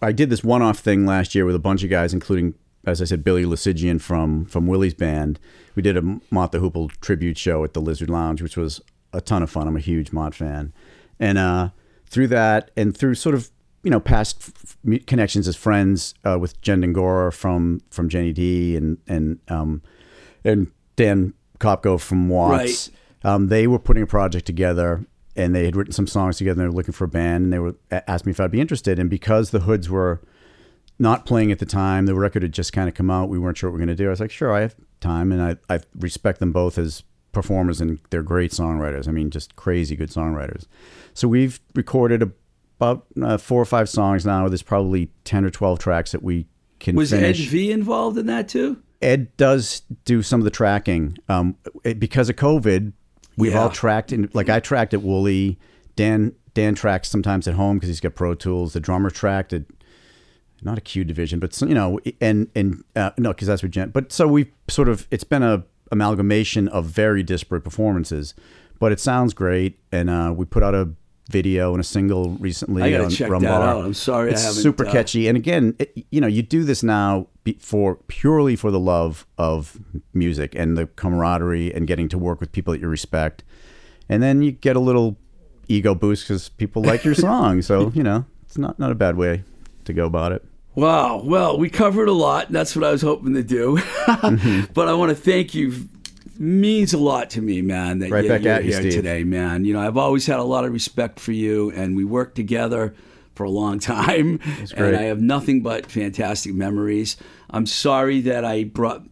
I did this one-off thing last year with a bunch of guys, including, as I said, Billy Loosigian from from Willie's band. We did a Mott the Hoople tribute show at the Lizard Lounge, which was a ton of fun. I'm a huge Mott fan, and uh, through that and through sort of you know past f- connections as friends uh, with Jen D'Angora from from Jenny D and and um, and Dan Kopko from Watts. Um, they were putting a project together and they had written some songs together and they were looking for a band and they were a- asked me if I'd be interested. And because the Hoods were not playing at the time, the record had just kind of come out. We weren't sure what we were going to do. I was like, sure, I have time. And I, I respect them both as performers and they're great songwriters. I mean, just crazy good songwriters. So we've recorded about uh, four or five songs now. There's probably 10 or 12 tracks that we can Was finish. Ed V involved in that too? Ed does do some of the tracking. Um, it- because of COVID, we've Yeah. all tracked in. Like I tracked at Woolly. Dan Dan tracks sometimes at home because he's got Pro Tools. The drummer tracked at not a Q division, but some- you know, and and uh, no, because that's what Jen. But so we've sort of it's been a amalgamation of very disparate performances, but it sounds great. And uh, we put out a video and a single recently. I gotta on check Rumbar. that out. I'm sorry it's super uh, catchy. And again, it, you know, you do this now for purely for the love of music and the camaraderie and getting to work with people that you respect, and then you get a little ego boost because people like your song. So you know, it's not not a bad way to go about it. Wow. Well, we covered a lot. That's what I was hoping to do. Mm-hmm. but I want to thank you. Means a lot to me, man. That Right you- back you're at you, here Steve. today, man. You know, I've always had a lot of respect for you, and we worked together for a long time. great. And I have nothing but fantastic memories. I'm sorry that I brought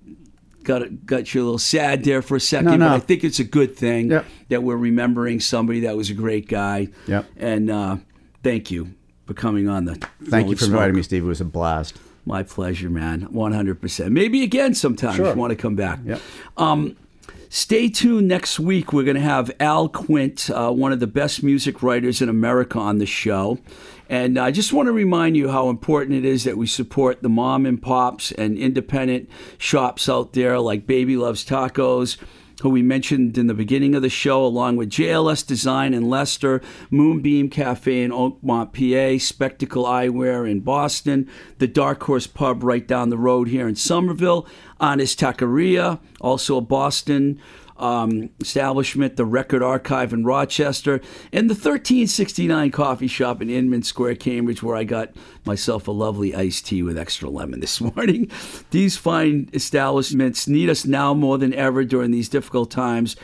got got you a little sad there for a second, No, no. but I think it's a good thing Yep. that we're remembering somebody that was a great guy. Yep. And uh, thank you for coming on the. Thank you for Smoke. inviting me, Steve. It was a blast. My pleasure, man. 100%. Maybe again sometime if Sure. you want to come back. Yep. Um, stay tuned next week. We're going to have Al Quint, uh, one of the best music writers in America, on the show. And I just want to remind you how important it is that we support the mom and pops and independent shops out there like Baby Loves Tacos. Who we mentioned in the beginning of the show, along with JLS Design in Leicester, Moonbeam Cafe in Oakmont, PA, Spectacle Eyewear in Boston, the Dark Horse Pub right down the road here in Somerville, Honest Taqueria, also a Boston um, establishment, the Record Archive in Rochester, and the 1369 Coffee Shop in Inman Square, Cambridge, where I got myself a lovely iced tea with extra lemon this morning. These fine establishments need us now more than ever during these difficult times.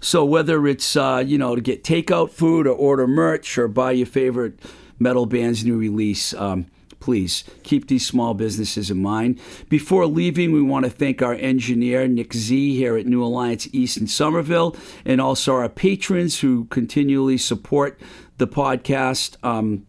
So whether it's uh, you know to get takeout food or order merch or buy your favorite metal band's new release. Um, please keep these small businesses in mind. Before leaving, we want to thank our engineer, Nick Z, here at New Alliance East in Somerville, and also our patrons who continually support the podcast. Um,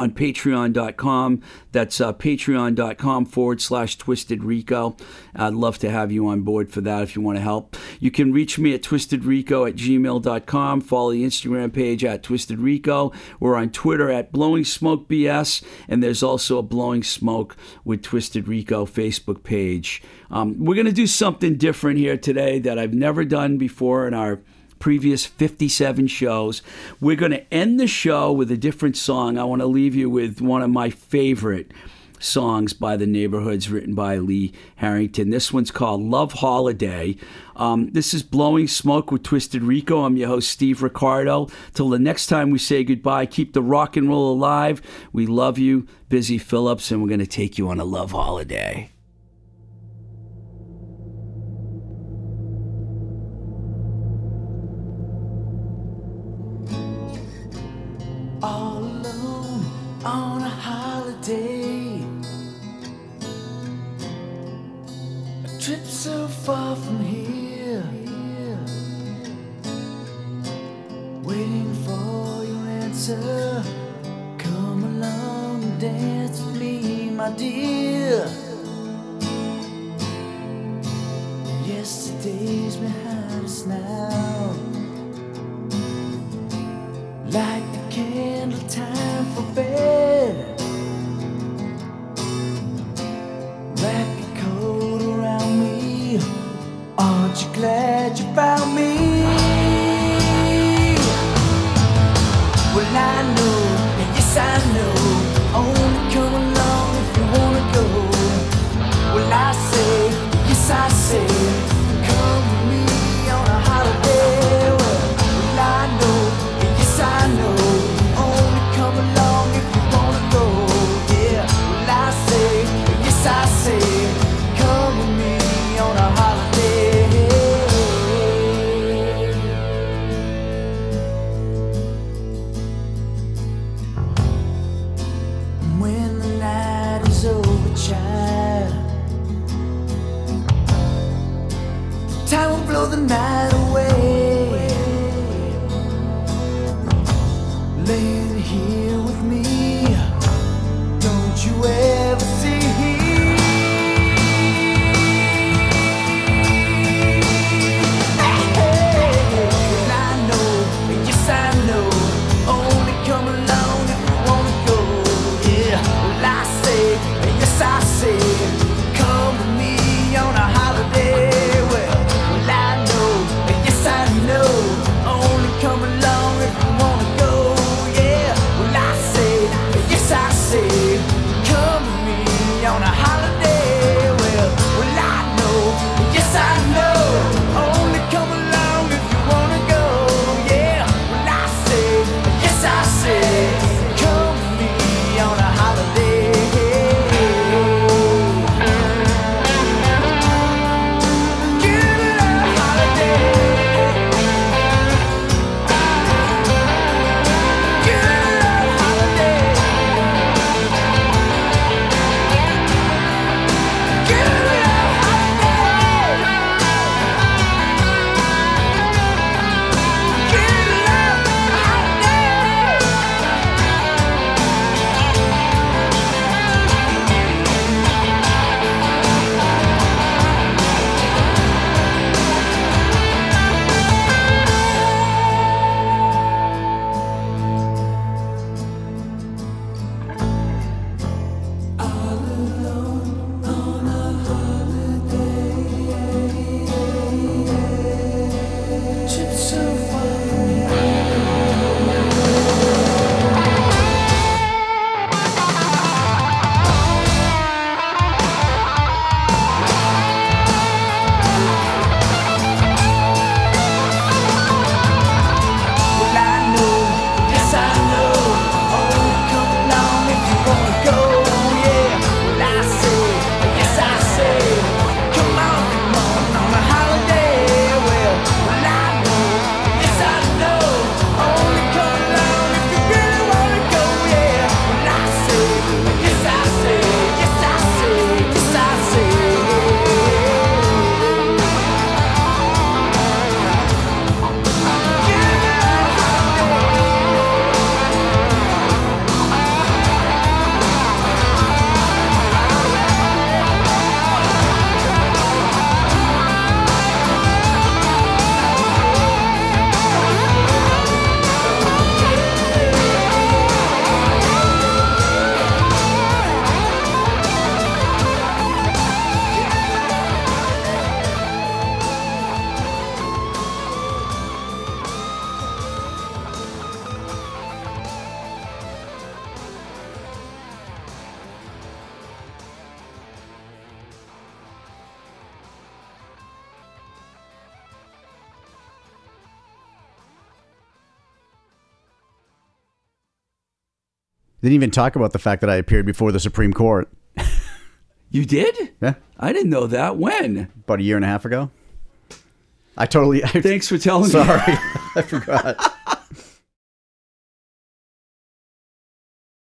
on patreon.com. That's uh, patreon.com forward slash twisted rico. I'd love to have you on board for that if you want to help. You can reach me at twistedrico at gmail.com. Follow the Instagram page at twistedrico. We're on Twitter at blowing smoke bs, and there's also a blowing smoke with Twisted Rico Facebook page. Um, we're going to do something different here today that I've never done before in our previous 57 shows. We're going to end the show with a different song. I want to leave you with one of my favorite songs by the neighborhoods written by lee harrington. This one's called love holiday. Um, this is blowing smoke with twisted rico. I'm your host steve ricardo. Till the next time we say goodbye keep the rock and roll alive. We love you busy phillips and we're going to take you on a love holiday on a holiday. A trip so far from here. Waiting for your answer. Come along and dance with me, my dear. Yesterday's behind us now. Like candle time for bed. Wrap your coat around me. Aren't you glad you found me? Well, I know, Didn't even talk about the fact that I appeared before the Supreme Court. You did? Yeah, I didn't know that. When? about a year and a half ago. I totally. I, Thanks for telling me. Sorry, I forgot.